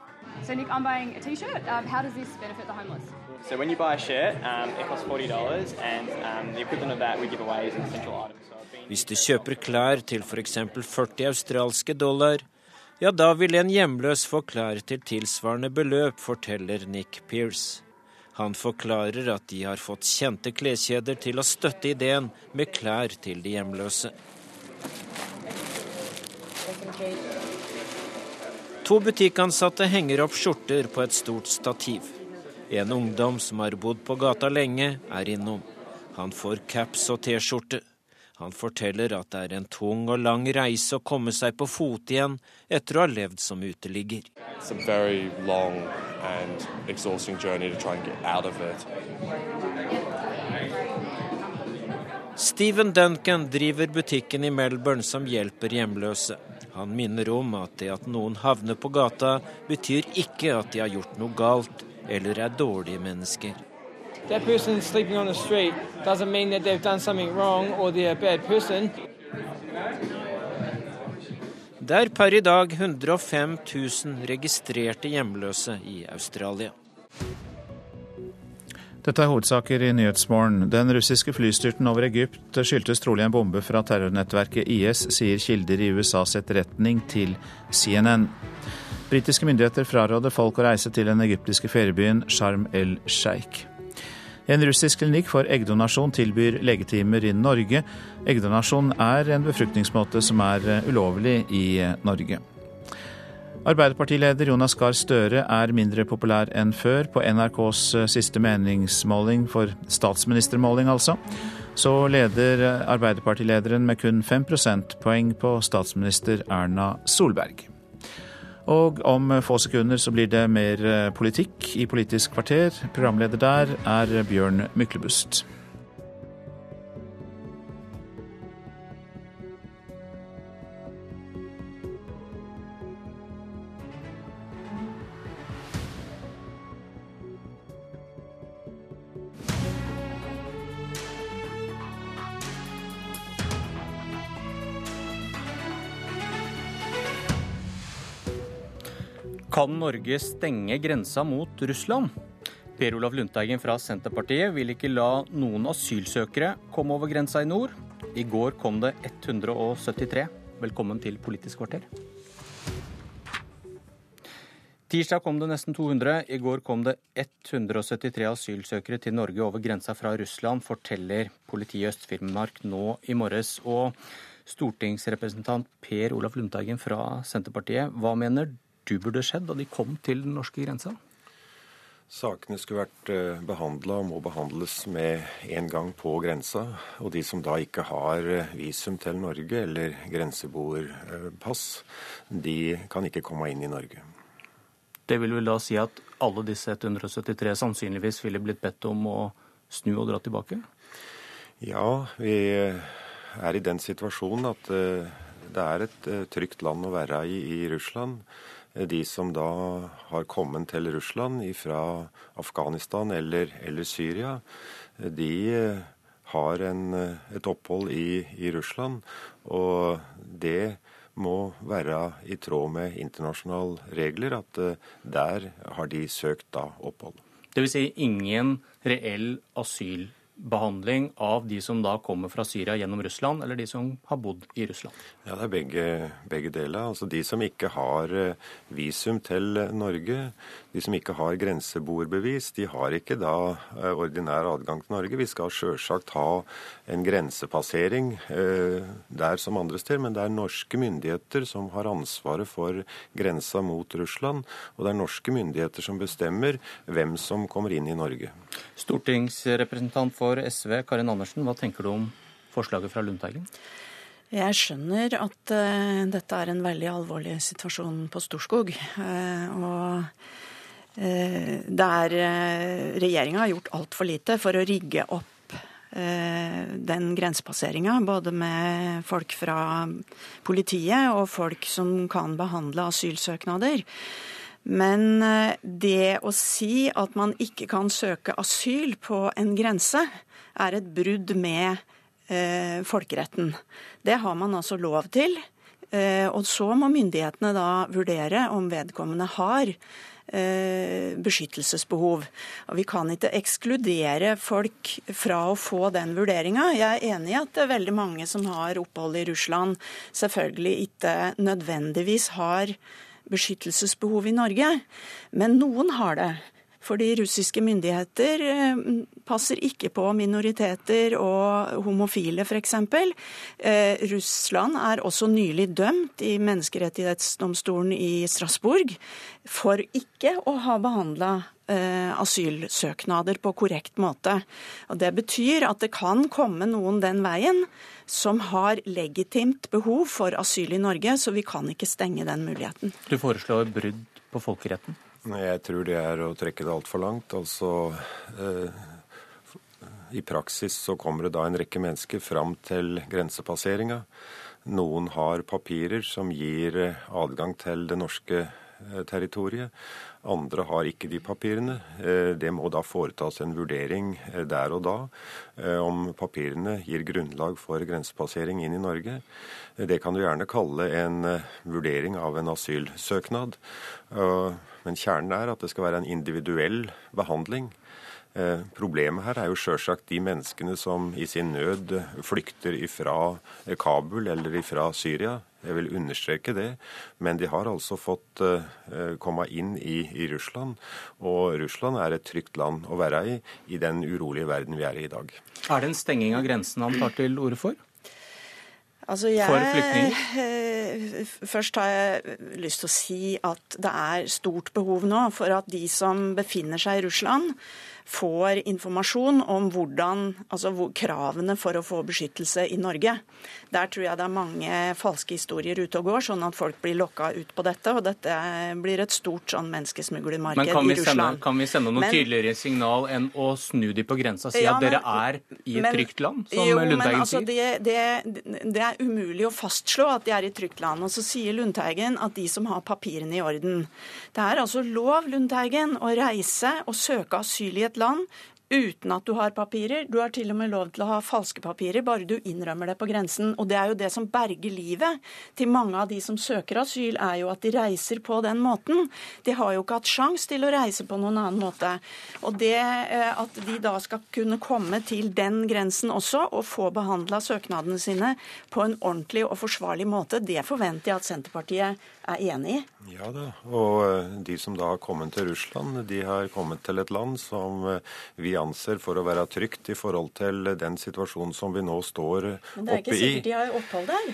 So Nick, I'm buying a t-shirt. Um, how does this benefit the homeless? So when you buy a shirt, um, it costs forty dollars, and um, the equivalent of that we give away as an essential item. Hvis du kjøper klær til f.eks. 40 australske dollar, ja, da vil en hjemløs få klær til tilsvarende beløp, forteller Nick Pearce. Han forklarer at de har fått kjente kleskjeder til å støtte ideen med klær til de hjemløse. To butikkansatte henger opp skjorter på et stort stativ. En ungdom som har bodd på gata lenge, er innom. Han får caps og T-skjorte. Han forteller at det er en tung og lang reise å komme seg på fot igjen etter å ha levd som uteligger. Steven Duncan driver butikken i Melbourne som hjelper hjemløse. Han minner om at det at noen havner på gata, betyr ikke at de har gjort noe galt eller er dårlige mennesker that person sleeping on the street doesn't mean that they've done something wrong or they're a bad person. Det er per i dag 105 000 registrerte hjemløse i Australia. Dette er hovedsaker i Nyhetsmorgen. Den russiske flystyrten over Egypt skyldtes trolig en bombe fra terrornettverket IS, sier kilder i USAs etterretning til CNN. Britiske myndigheter fraråder folk å reise til den egyptiske feriebyen Sharm el-Sheikh. En russisk klinikk for eggdonasjon tilbyr legetimer i Norge. Eggdonasjon er en befruktningsmåte som er ulovlig i Norge. Arbeiderpartileder Jonas Gahr Støre er mindre populær enn før på NRKs eh, siste meningsmåling for statsministermåling, altså. Så leder Arbeiderpartilederen med kun 5 prosentpoeng på statsminister Erna Solberg. Og om få sekunder så blir det mer eh, politikk i Politisk kvarter. Programleder der er Bjørn Myklebust. Kan Norge stenge grensa mot Russland? Per Olaf Lundteigen fra Senterpartiet vil ikke la noen asylsøkere komme over grensa i nord. I går kom det 173. Velkommen til Politisk kvarter. Tirsdag kom det nesten 200. I går kom det 173 asylsøkere til Norge over grensa fra Russland, forteller politiet i Øst-Finnmark nå i morges. Og stortingsrepresentant Per Olaf Lundteigen fra Senterpartiet, hva mener du? burde skjedd da de kom til den norske grensa? Sakene skulle vært eh, behandla og må behandles med en gang på grensa. Og de som da ikke har eh, visum til Norge eller grenseboerpass, de kan ikke komme inn i Norge. Det vil vel da si at alle disse 173 sannsynligvis ville blitt bedt om å snu og dra tilbake? Ja, vi er i den situasjonen at eh, det er et trygt land å være i i Russland. De som da har kommet til Russland fra Afghanistan eller, eller Syria, de har en, et opphold i, i, Russland. Og det må være i tråd med internasjonale regler, at eh, der har de søkt da opphold. Dvs. Si ingen reell asyl behandling av de som da kommer fra Syria gjennom Russland, eller de som har bodd i Russland? Ja, Det er begge, begge deler. Altså De som ikke har eh, visum til Norge, de som ikke har grenseboerbevis, de har ikke da eh, ordinær adgang til Norge. Vi skal sjølsagt ha en grensepassering eh, der som andre steder, men det er norske myndigheter som har ansvaret for grensa mot Russland. Og det er norske myndigheter som bestemmer hvem som kommer inn i Norge. Stortingsrepresentant for SV, Karin Andersen, hva tenker du om forslaget fra Lundteigen? Jeg skjønner at uh, dette er en veldig alvorlig situasjon på Storskog. Uh, og uh, der regjeringa har gjort altfor lite for å rigge opp den grensepasseringa, både med folk fra politiet og folk som kan behandle asylsøknader. Men eh, det å si at man ikke kan søke asyl på en grense, er et brudd med eh, folkeretten. Det har man altså lov til. Eh, og så må myndighetene da vurdere om vedkommende har eh, beskyttelsesbehov. Og vi kan ikke ekskludere folk fra å få den vurderinga. Jeg er enig i at det er veldig mange som har opphold i Russland, selvfølgelig ikke nødvendigvis har beskyttelsesbehov i Norge, men noen har det. Fordi russiske myndigheter eh, passer ikke på minoriteter og homofile, f.eks. Eh, Russland er også nylig dømt i menneskerettighetsdomstolen i Strasbourg for ikke å ha behandla eh, asylsøknader på korrekt måte. Og Det betyr at det kan komme noen den veien som har legitimt behov for asyl i Norge, så vi kan ikke stenge den muligheten. Du foreslår brudd på folkeretten? Jeg tror det er å trekke det altfor langt. Altså, eh, I praksis så kommer det da en rekke mennesker fram til grensepasseringa. Noen har papirer som gir eh, adgang til det norske eh, territoriet. Andre har ikke de papirene. Eh, det må da foretas en vurdering eh, der og da om papirene gir grunnlag for grensepassering inn i Norge. Det kan du gjerne kalle en vurdering av en asylsøknad. Men kjernen er at det skal være en individuell behandling. Eh, problemet her er jo sjølsagt de menneskene som i sin nød flykter fra Kabul eller fra Syria. Jeg vil understreke det. Men de har altså fått uh, komme inn i, i, Russland. Og Russland er et trygt land å være i i den urolige verden vi er i i dag. Er det en stenging av grensen han tar til orde for? Altså jeg, for flyktninger? Først har jeg lyst til å si at det er stort behov nå for at de som befinner seg i Russland, får informasjon om hvordan, altså kravene for å få beskyttelse i Norge. Der tror jeg det er mange falske historier ute og går, sånn at folk blir lokka ut på dette. Og dette blir et stort sånn menneskesmuglermarked i Russland. Sende, kan vi sende noe men, tydeligere signal enn å snu de på grensa og si ja, at dere er i et men, trygt land, som jo, Lundteigen altså, sier? Det, det, det, er umulig å fastslå at de er i et trygt land. Og så sier Lundteigen at de som har papirene i orden. Det er altså lov, Lundteigen, å reise og søke asyl i et land uten at du har papirer. Du har til og med lov til å ha falske papirer, bare du innrømmer det på grensen. Og det er jo det som berger livet til mange av de som søker asyl, er jo at de reiser på den måten. De har jo ikke hatt sjans til å reise på noen annen måte. Og det eh, at de da skal kunne komme til den grensen også og få behandla søknadene sine på en ordentlig og forsvarlig måte, det forventer jeg at Senterpartiet er enig i. Ja da, og eh, de som da har kommet til Russland, de har kommet til et land som eh, vi anser for å være trygt i forhold til den situasjonen som vi nå står oppe i. Men det er ikke sikkert de har opphold der?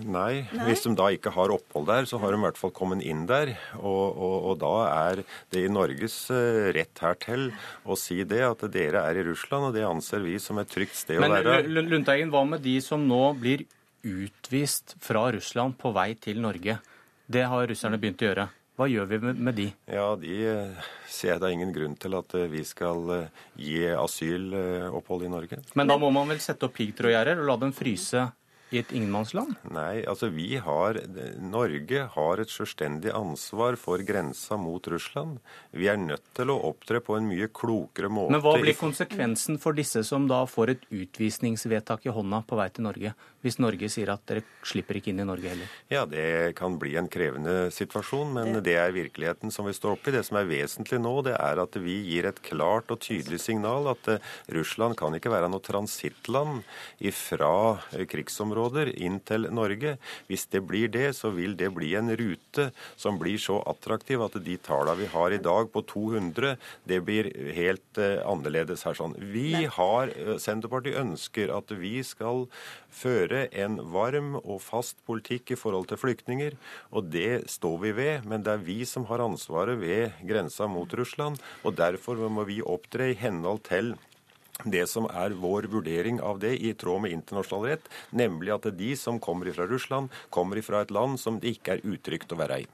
Nei, Nei, hvis de da ikke har opphold der, så har de i hvert fall kommet inn der. Og, og, og da er det i Norges eh, rett her til å si det, at dere er i Russland, og det anser vi som et trygt sted Men, å være. Men Lundteigen, hva med de som nå blir utvist fra Russland på vei til Norge? Det har russerne begynt å gjøre. Hva gjør vi med de? Ja, De eh, ser jeg da ingen grunn til at eh, vi skal eh, gi asylopphold i Norge. Men da må man vel sette opp piggtrådgjerder og la dem fryse i et ingenmannsland? Nei, altså vi har Norge har et selvstendig ansvar for grensa mot Russland. Vi er nødt til å opptre på en mye klokere måte. Men hva blir konsekvensen for disse som da får et utvisningsvedtak i hånda på vei til Norge, hvis Norge sier at dere slipper ikke inn i Norge heller? Ja, det kan bli en krevende situasjon, men det er virkeligheten som vi står oppe i. Det som er vesentlig nå, det er at vi gir et klart og tydelig signal at eh, Russland kan ikke være noe transittland fra eh, krigsområder inn til Norge. Hvis det blir det, så vil det bli en rute som blir så attraktiv at de tallene vi har i dag på 200, det blir helt uh, annerledes her. sånn. Vi har, Senterpartiet ønsker at vi skal føre en varm og fast politikk i forhold til flyktninger, og det står vi ved. Men det er vi som har ansvaret ved grensa mot Russland, og derfor må vi opptre i henhold til det som er vår vurdering av det i tråd med internasjonal rett, nemlig at de som kommer fra Russland, kommer fra et land som det ikke er utrygt å være i.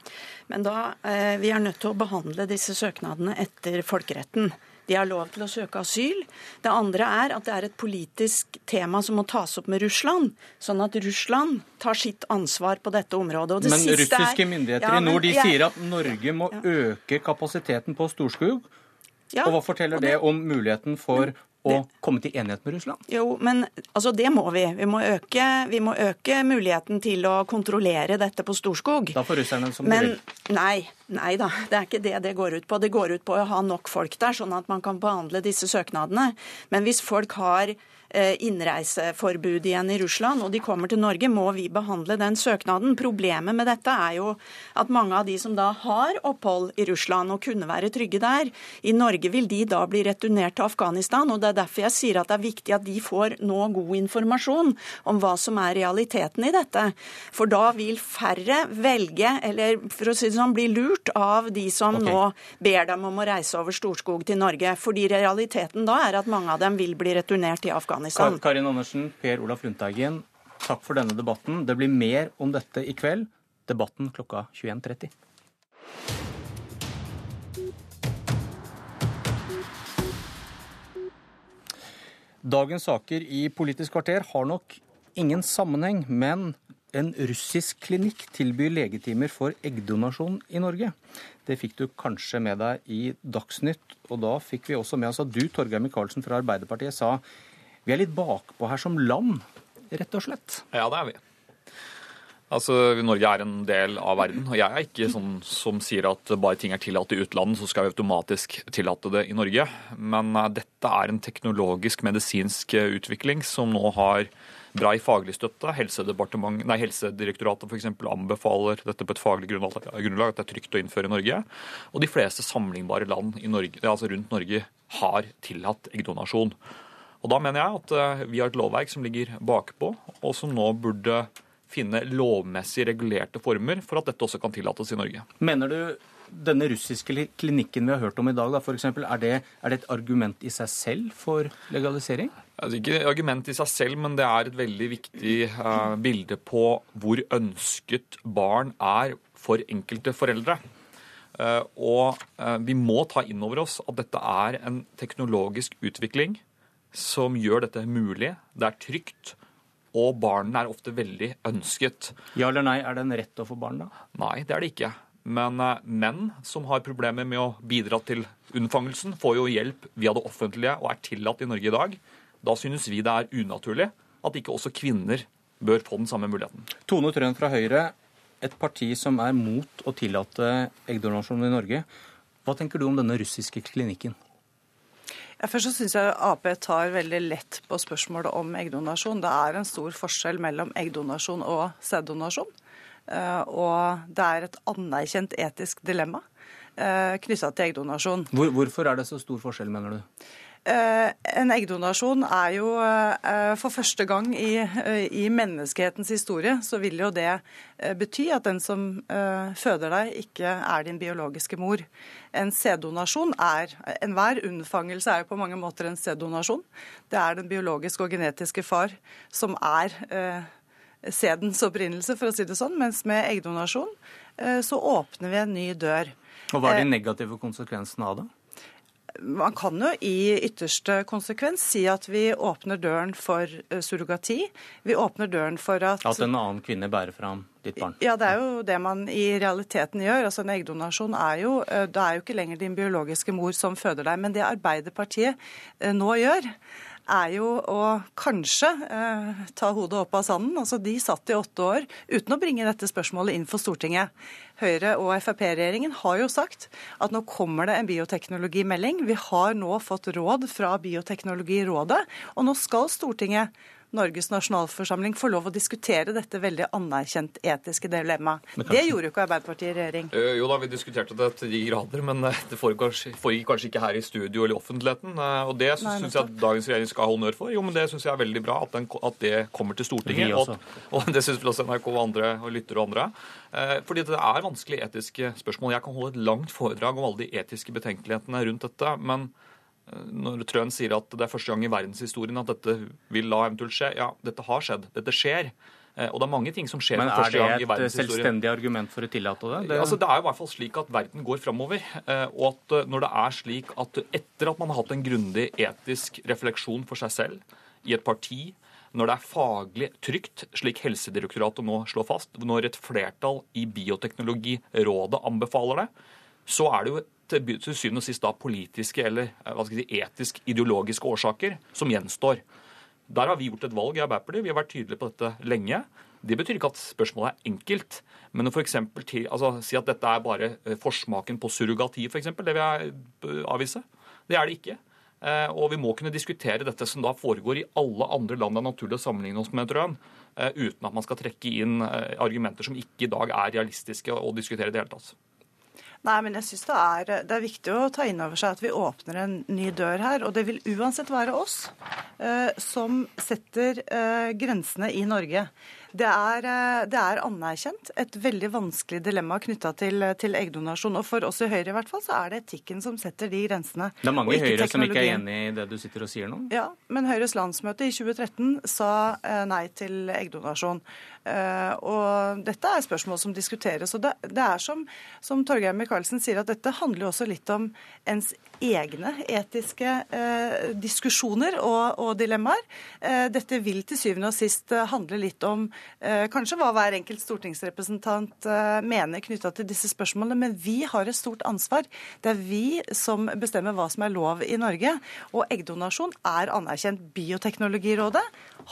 Men da, eh, Vi er nødt til å behandle disse søknadene etter folkeretten. De har lov til å søke asyl. Det andre er at det er et politisk tema som må tas opp med Russland, sånn at Russland tar sitt ansvar på dette området. men russiske er... myndigheter ja, i nord de ja, sier at Norge må ja. øke kapasiteten på Storskog. Ja, og hva forteller det, det om muligheten for å komme til enighet med Russland? Jo, men altså, det må vi. Vi må, øke, vi må øke muligheten til å kontrollere dette på Storskog. Da får russerne som men, de vil? Nei, nei da. Det er ikke det det går ut på. Det går ut på å ha nok folk der, sånn at man kan behandle disse søknadene. Men hvis folk har innreiseforbud igjen i Russland, og de kommer til Norge, må vi behandle den søknaden. Problemet med dette er jo at mange av de som da har opphold i Russland og kunne være trygge der, i Norge vil de da bli returnert til Afghanistan. og Det er derfor jeg sier at det er viktig at de får nå god informasjon om hva som er realiteten i dette. For da vil færre velge, eller for å si det sånn, bli lurt av de som okay. nå ber dem om å reise over Storskog til Norge. Fordi realiteten da er at mange av dem vil bli returnert til Afghanistan. Afghanistan. Karin Andersen, Per Olaf Lundteigen, takk for denne debatten. Det blir mer om dette i kveld. Debatten klokka 21.30. Dagens saker i Politisk kvarter har nok ingen sammenheng, men en russisk klinikk tilbyr legetimer for eggdonasjon i Norge. Det fikk du kanskje med deg i Dagsnytt, og da fikk vi også med oss at du, Torgeir Micaelsen fra Arbeiderpartiet, sa vi er litt bakpå her som land, rett og slett. Ja, det er vi. Altså, Norge er en del av verden, og jeg er ikke sånn som sier at bare ting er tillatt i utlandet, så skal vi automatisk tillate det i Norge. Men uh, dette er en teknologisk, medisinsk uh, utvikling som nå har brei faglig støtte. Nei, Helsedirektoratet f.eks. anbefaler dette på et faglig grunnlag, at det er trygt å innføre i Norge. Og de fleste sammenlignbare land Norge, altså rundt Norge har tillatt eggdonasjon. Og Da mener jeg at eh, vi har et lovverk som ligger bakpå, og som nå burde finne lovmessig regulerte former for at dette også kan tillates i Norge. Mener du denne russiske klinikken vi har hørt om i dag, da, for eksempel, er, det, er det et argument i seg selv for legalisering? Altså, ikke et argument i seg selv, men det er et veldig viktig eh, bilde på hvor ønsket barn er for enkelte foreldre. Eh, og eh, vi må ta inn over oss at dette er en teknologisk utvikling som gjør dette mulig. Det er trygt. Og barna er ofte veldig ønsket. Ja eller nei, er det en rett å få barn, da? Nei, det er det ikke. Men uh, menn som har problemer med å bidra til unnfangelsen, får jo hjelp via det offentlige og er tillatt i Norge i dag. Da synes vi det er unaturlig at ikke også kvinner bør få den samme muligheten. Tone Trøen fra Høyre, et parti som er mot å tillate eggdonasjon i Norge. Hva tenker du om denne russiske klinikken? Ja, først så syns jeg Ap tar veldig lett på spørsmålet om eggdonasjon. Det er en stor forskjell mellom eggdonasjon og sæddonasjon. Eh, og det er et anerkjent etisk dilemma eh, knytta til eggdonasjon. Hvor, hvorfor er det så stor forskjell, mener du? Eh, en eggdonasjon er jo eh, for første gang i, eh, i, menneskehetens historie, så vil jo det bety at den som føder deg, ikke er din biologiske mor. En sæddonasjon er Enhver unnfangelse er jo på mange måter en sæddonasjon. Det er den biologiske og genetiske far som er sædens opprinnelse, for å si det sånn. Mens med eggdonasjon så åpner vi en ny dør. Og Hva er de negative konsekvensene av det? Man kan jo i ytterste konsekvens si at vi åpner døren for eh, surrogati. Vi åpner døren for at At en annen kvinne bærer fram ditt barn? Ja, det er jo det man i realiteten gjør. Altså En eggdonasjon er jo Det er jo ikke lenger din biologiske mor som føder deg. Men det Arbeiderpartiet nå gjør, er jo å kanskje eh, ta hodet opp av sanden. Altså, De satt i åtte år uten å bringe dette spørsmålet inn for Stortinget. Høyre- og Frp-regjeringen har jo sagt at nå kommer det en bioteknologimelding. Vi har nå fått råd fra Bioteknologirådet, og nå skal Stortinget Norges nasjonalforsamling får lov å diskutere dette veldig anerkjent etiske dilemmaet. Det gjorde jo ikke Arbeiderpartiet i regjering. Uh, jo da, vi diskuterte det til de grader, men uh, det foregikk kanskje, ikke her i studio eller i offentligheten. Uh, og det syns jeg at dagens regjering skal ha honnør for. Jo, men det syns jeg er veldig bra at, den, at, det kommer til Stortinget. Og, og, det syns vel også NRK og andre og lyttere og andre. fordi det er vanskelige etiske spørsmål. Jeg kan holde et langt foredrag om alle de etiske betenkelighetene rundt dette. men når Trøen sier at det er første gang i verdenshistorien at dette vil la eventuelt skje, ja, dette har skjedd. Dette skjer. Eh, og det er mange ting som skjer Men er det et selvstendig argument for å tillate det? det... Altså, det er i hvert fall slik at verden går framover. Eh, og at eh, når det er slik at etter at man har hatt en grundig etisk refleksjon for seg selv i et parti, når det er faglig trygt, slik Helsedirektoratet nå slår fast, når et flertall i Bioteknologirådet anbefaler det, så er det jo til syvende og sist da politiske eller eh, si, etisk-ideologiske årsaker som gjenstår. Der har vi gjort et valg i Arbeiderpartiet. Vi har vært tydelige på dette lenge. Det betyr ikke at spørsmålet er enkelt. Men å for til, altså, si at dette er bare eh, forsmaken på surrogati, f.eks., det vil jeg eh, avvise. Det er det ikke. Og vi må kunne diskutere dette som da foregår i alle andre land det er naturlig å sammenligne oss med, tror jeg, uten at man skal trekke inn argumenter som ikke i dag er realistiske å diskutere i det hele tatt. Nei, men jeg synes det det er viktig å ta inn over seg at vi åpner en ny dør her. Og det vil uansett være oss eh, som setter eh, grensene i Norge. Det er, eh, det er, anerkjent et veldig vanskelig dilemma knytta til, til, eggdonasjon. Og for oss i Høyre i hvert fall så er det etikken som setter de grensene. Det er mange i Høyre som ikke er enig i det du sitter og sier nå? Ja, men Høyres landsmøte i 2013 sa eh, nei til eggdonasjon. Eh, og dette er spørsmål som diskuteres. Og det, det er som, som Torgeir Micaelsen sier, at dette handler også litt om ens egne etiske eh, diskusjoner og, og dilemmaer. Eh, dette vil til syvende og sist handle litt om Eh, kanskje hva hver enkelt stortingsrepresentant eh, mener knytta til disse spørsmålene, men vi har et stort ansvar. Det er vi som bestemmer hva som er lov i Norge. Og eggdonasjon er anerkjent. Bioteknologirådet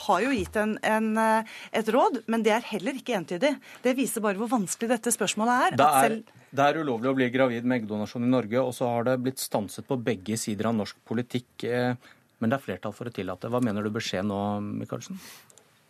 har jo gitt en, en, eh, et råd, men det er heller ikke entydig. Det viser bare hvor vanskelig dette spørsmålet er. Det er, det er ulovlig å bli gravid med eggdonasjon i Norge, og så har det blitt stanset på begge sider av norsk politikk. Men det er flertall for å tillate. Hva mener du bør skje nå, Michaelsen?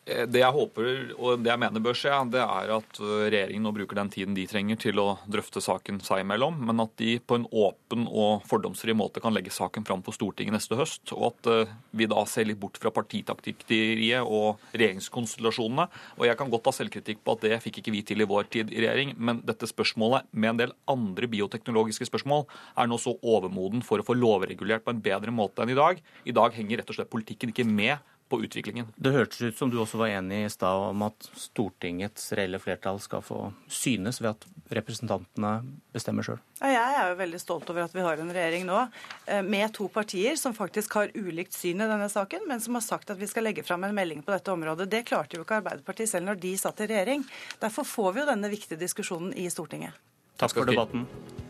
Eh, det jeg håper og det jeg mener bør skje, det er at eh, regjeringen nå bruker den tiden de trenger til å drøfte saken seg imellom, men at de på en åpen og fordomsfri måte kan legge saken fram for Stortinget neste høst. Og at eh, vi da ser litt bort fra partitaktikkeriet og regjeringskonstellasjonene. Og jeg kan godt ta selvkritikk på at det fikk ikke vi til i vår tid i regjering, men dette spørsmålet med en del andre bioteknologiske spørsmål er nå så overmoden for å få lovregulert på en bedre måte enn i dag. I dag henger rett og slett politikken ikke med på utviklingen. Det hørtes ut som du også var enig i stad om at Stortingets reelle flertall skal få synes ved at representantene bestemmer sjøl? Ja, jeg er jo veldig stolt over at vi har en regjering nå eh, med to partier som faktisk har ulikt syn i denne saken, men som har sagt at vi skal legge fram en melding på dette området. Det klarte jo ikke Arbeiderpartiet selv når de satt i regjering. Derfor får vi jo denne viktige diskusjonen i Stortinget. Takk for debatten.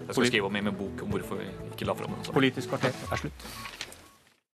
Jeg skal skrive om i min bok om hvorfor vi ikke la fram den. Politisk kvarter er slutt.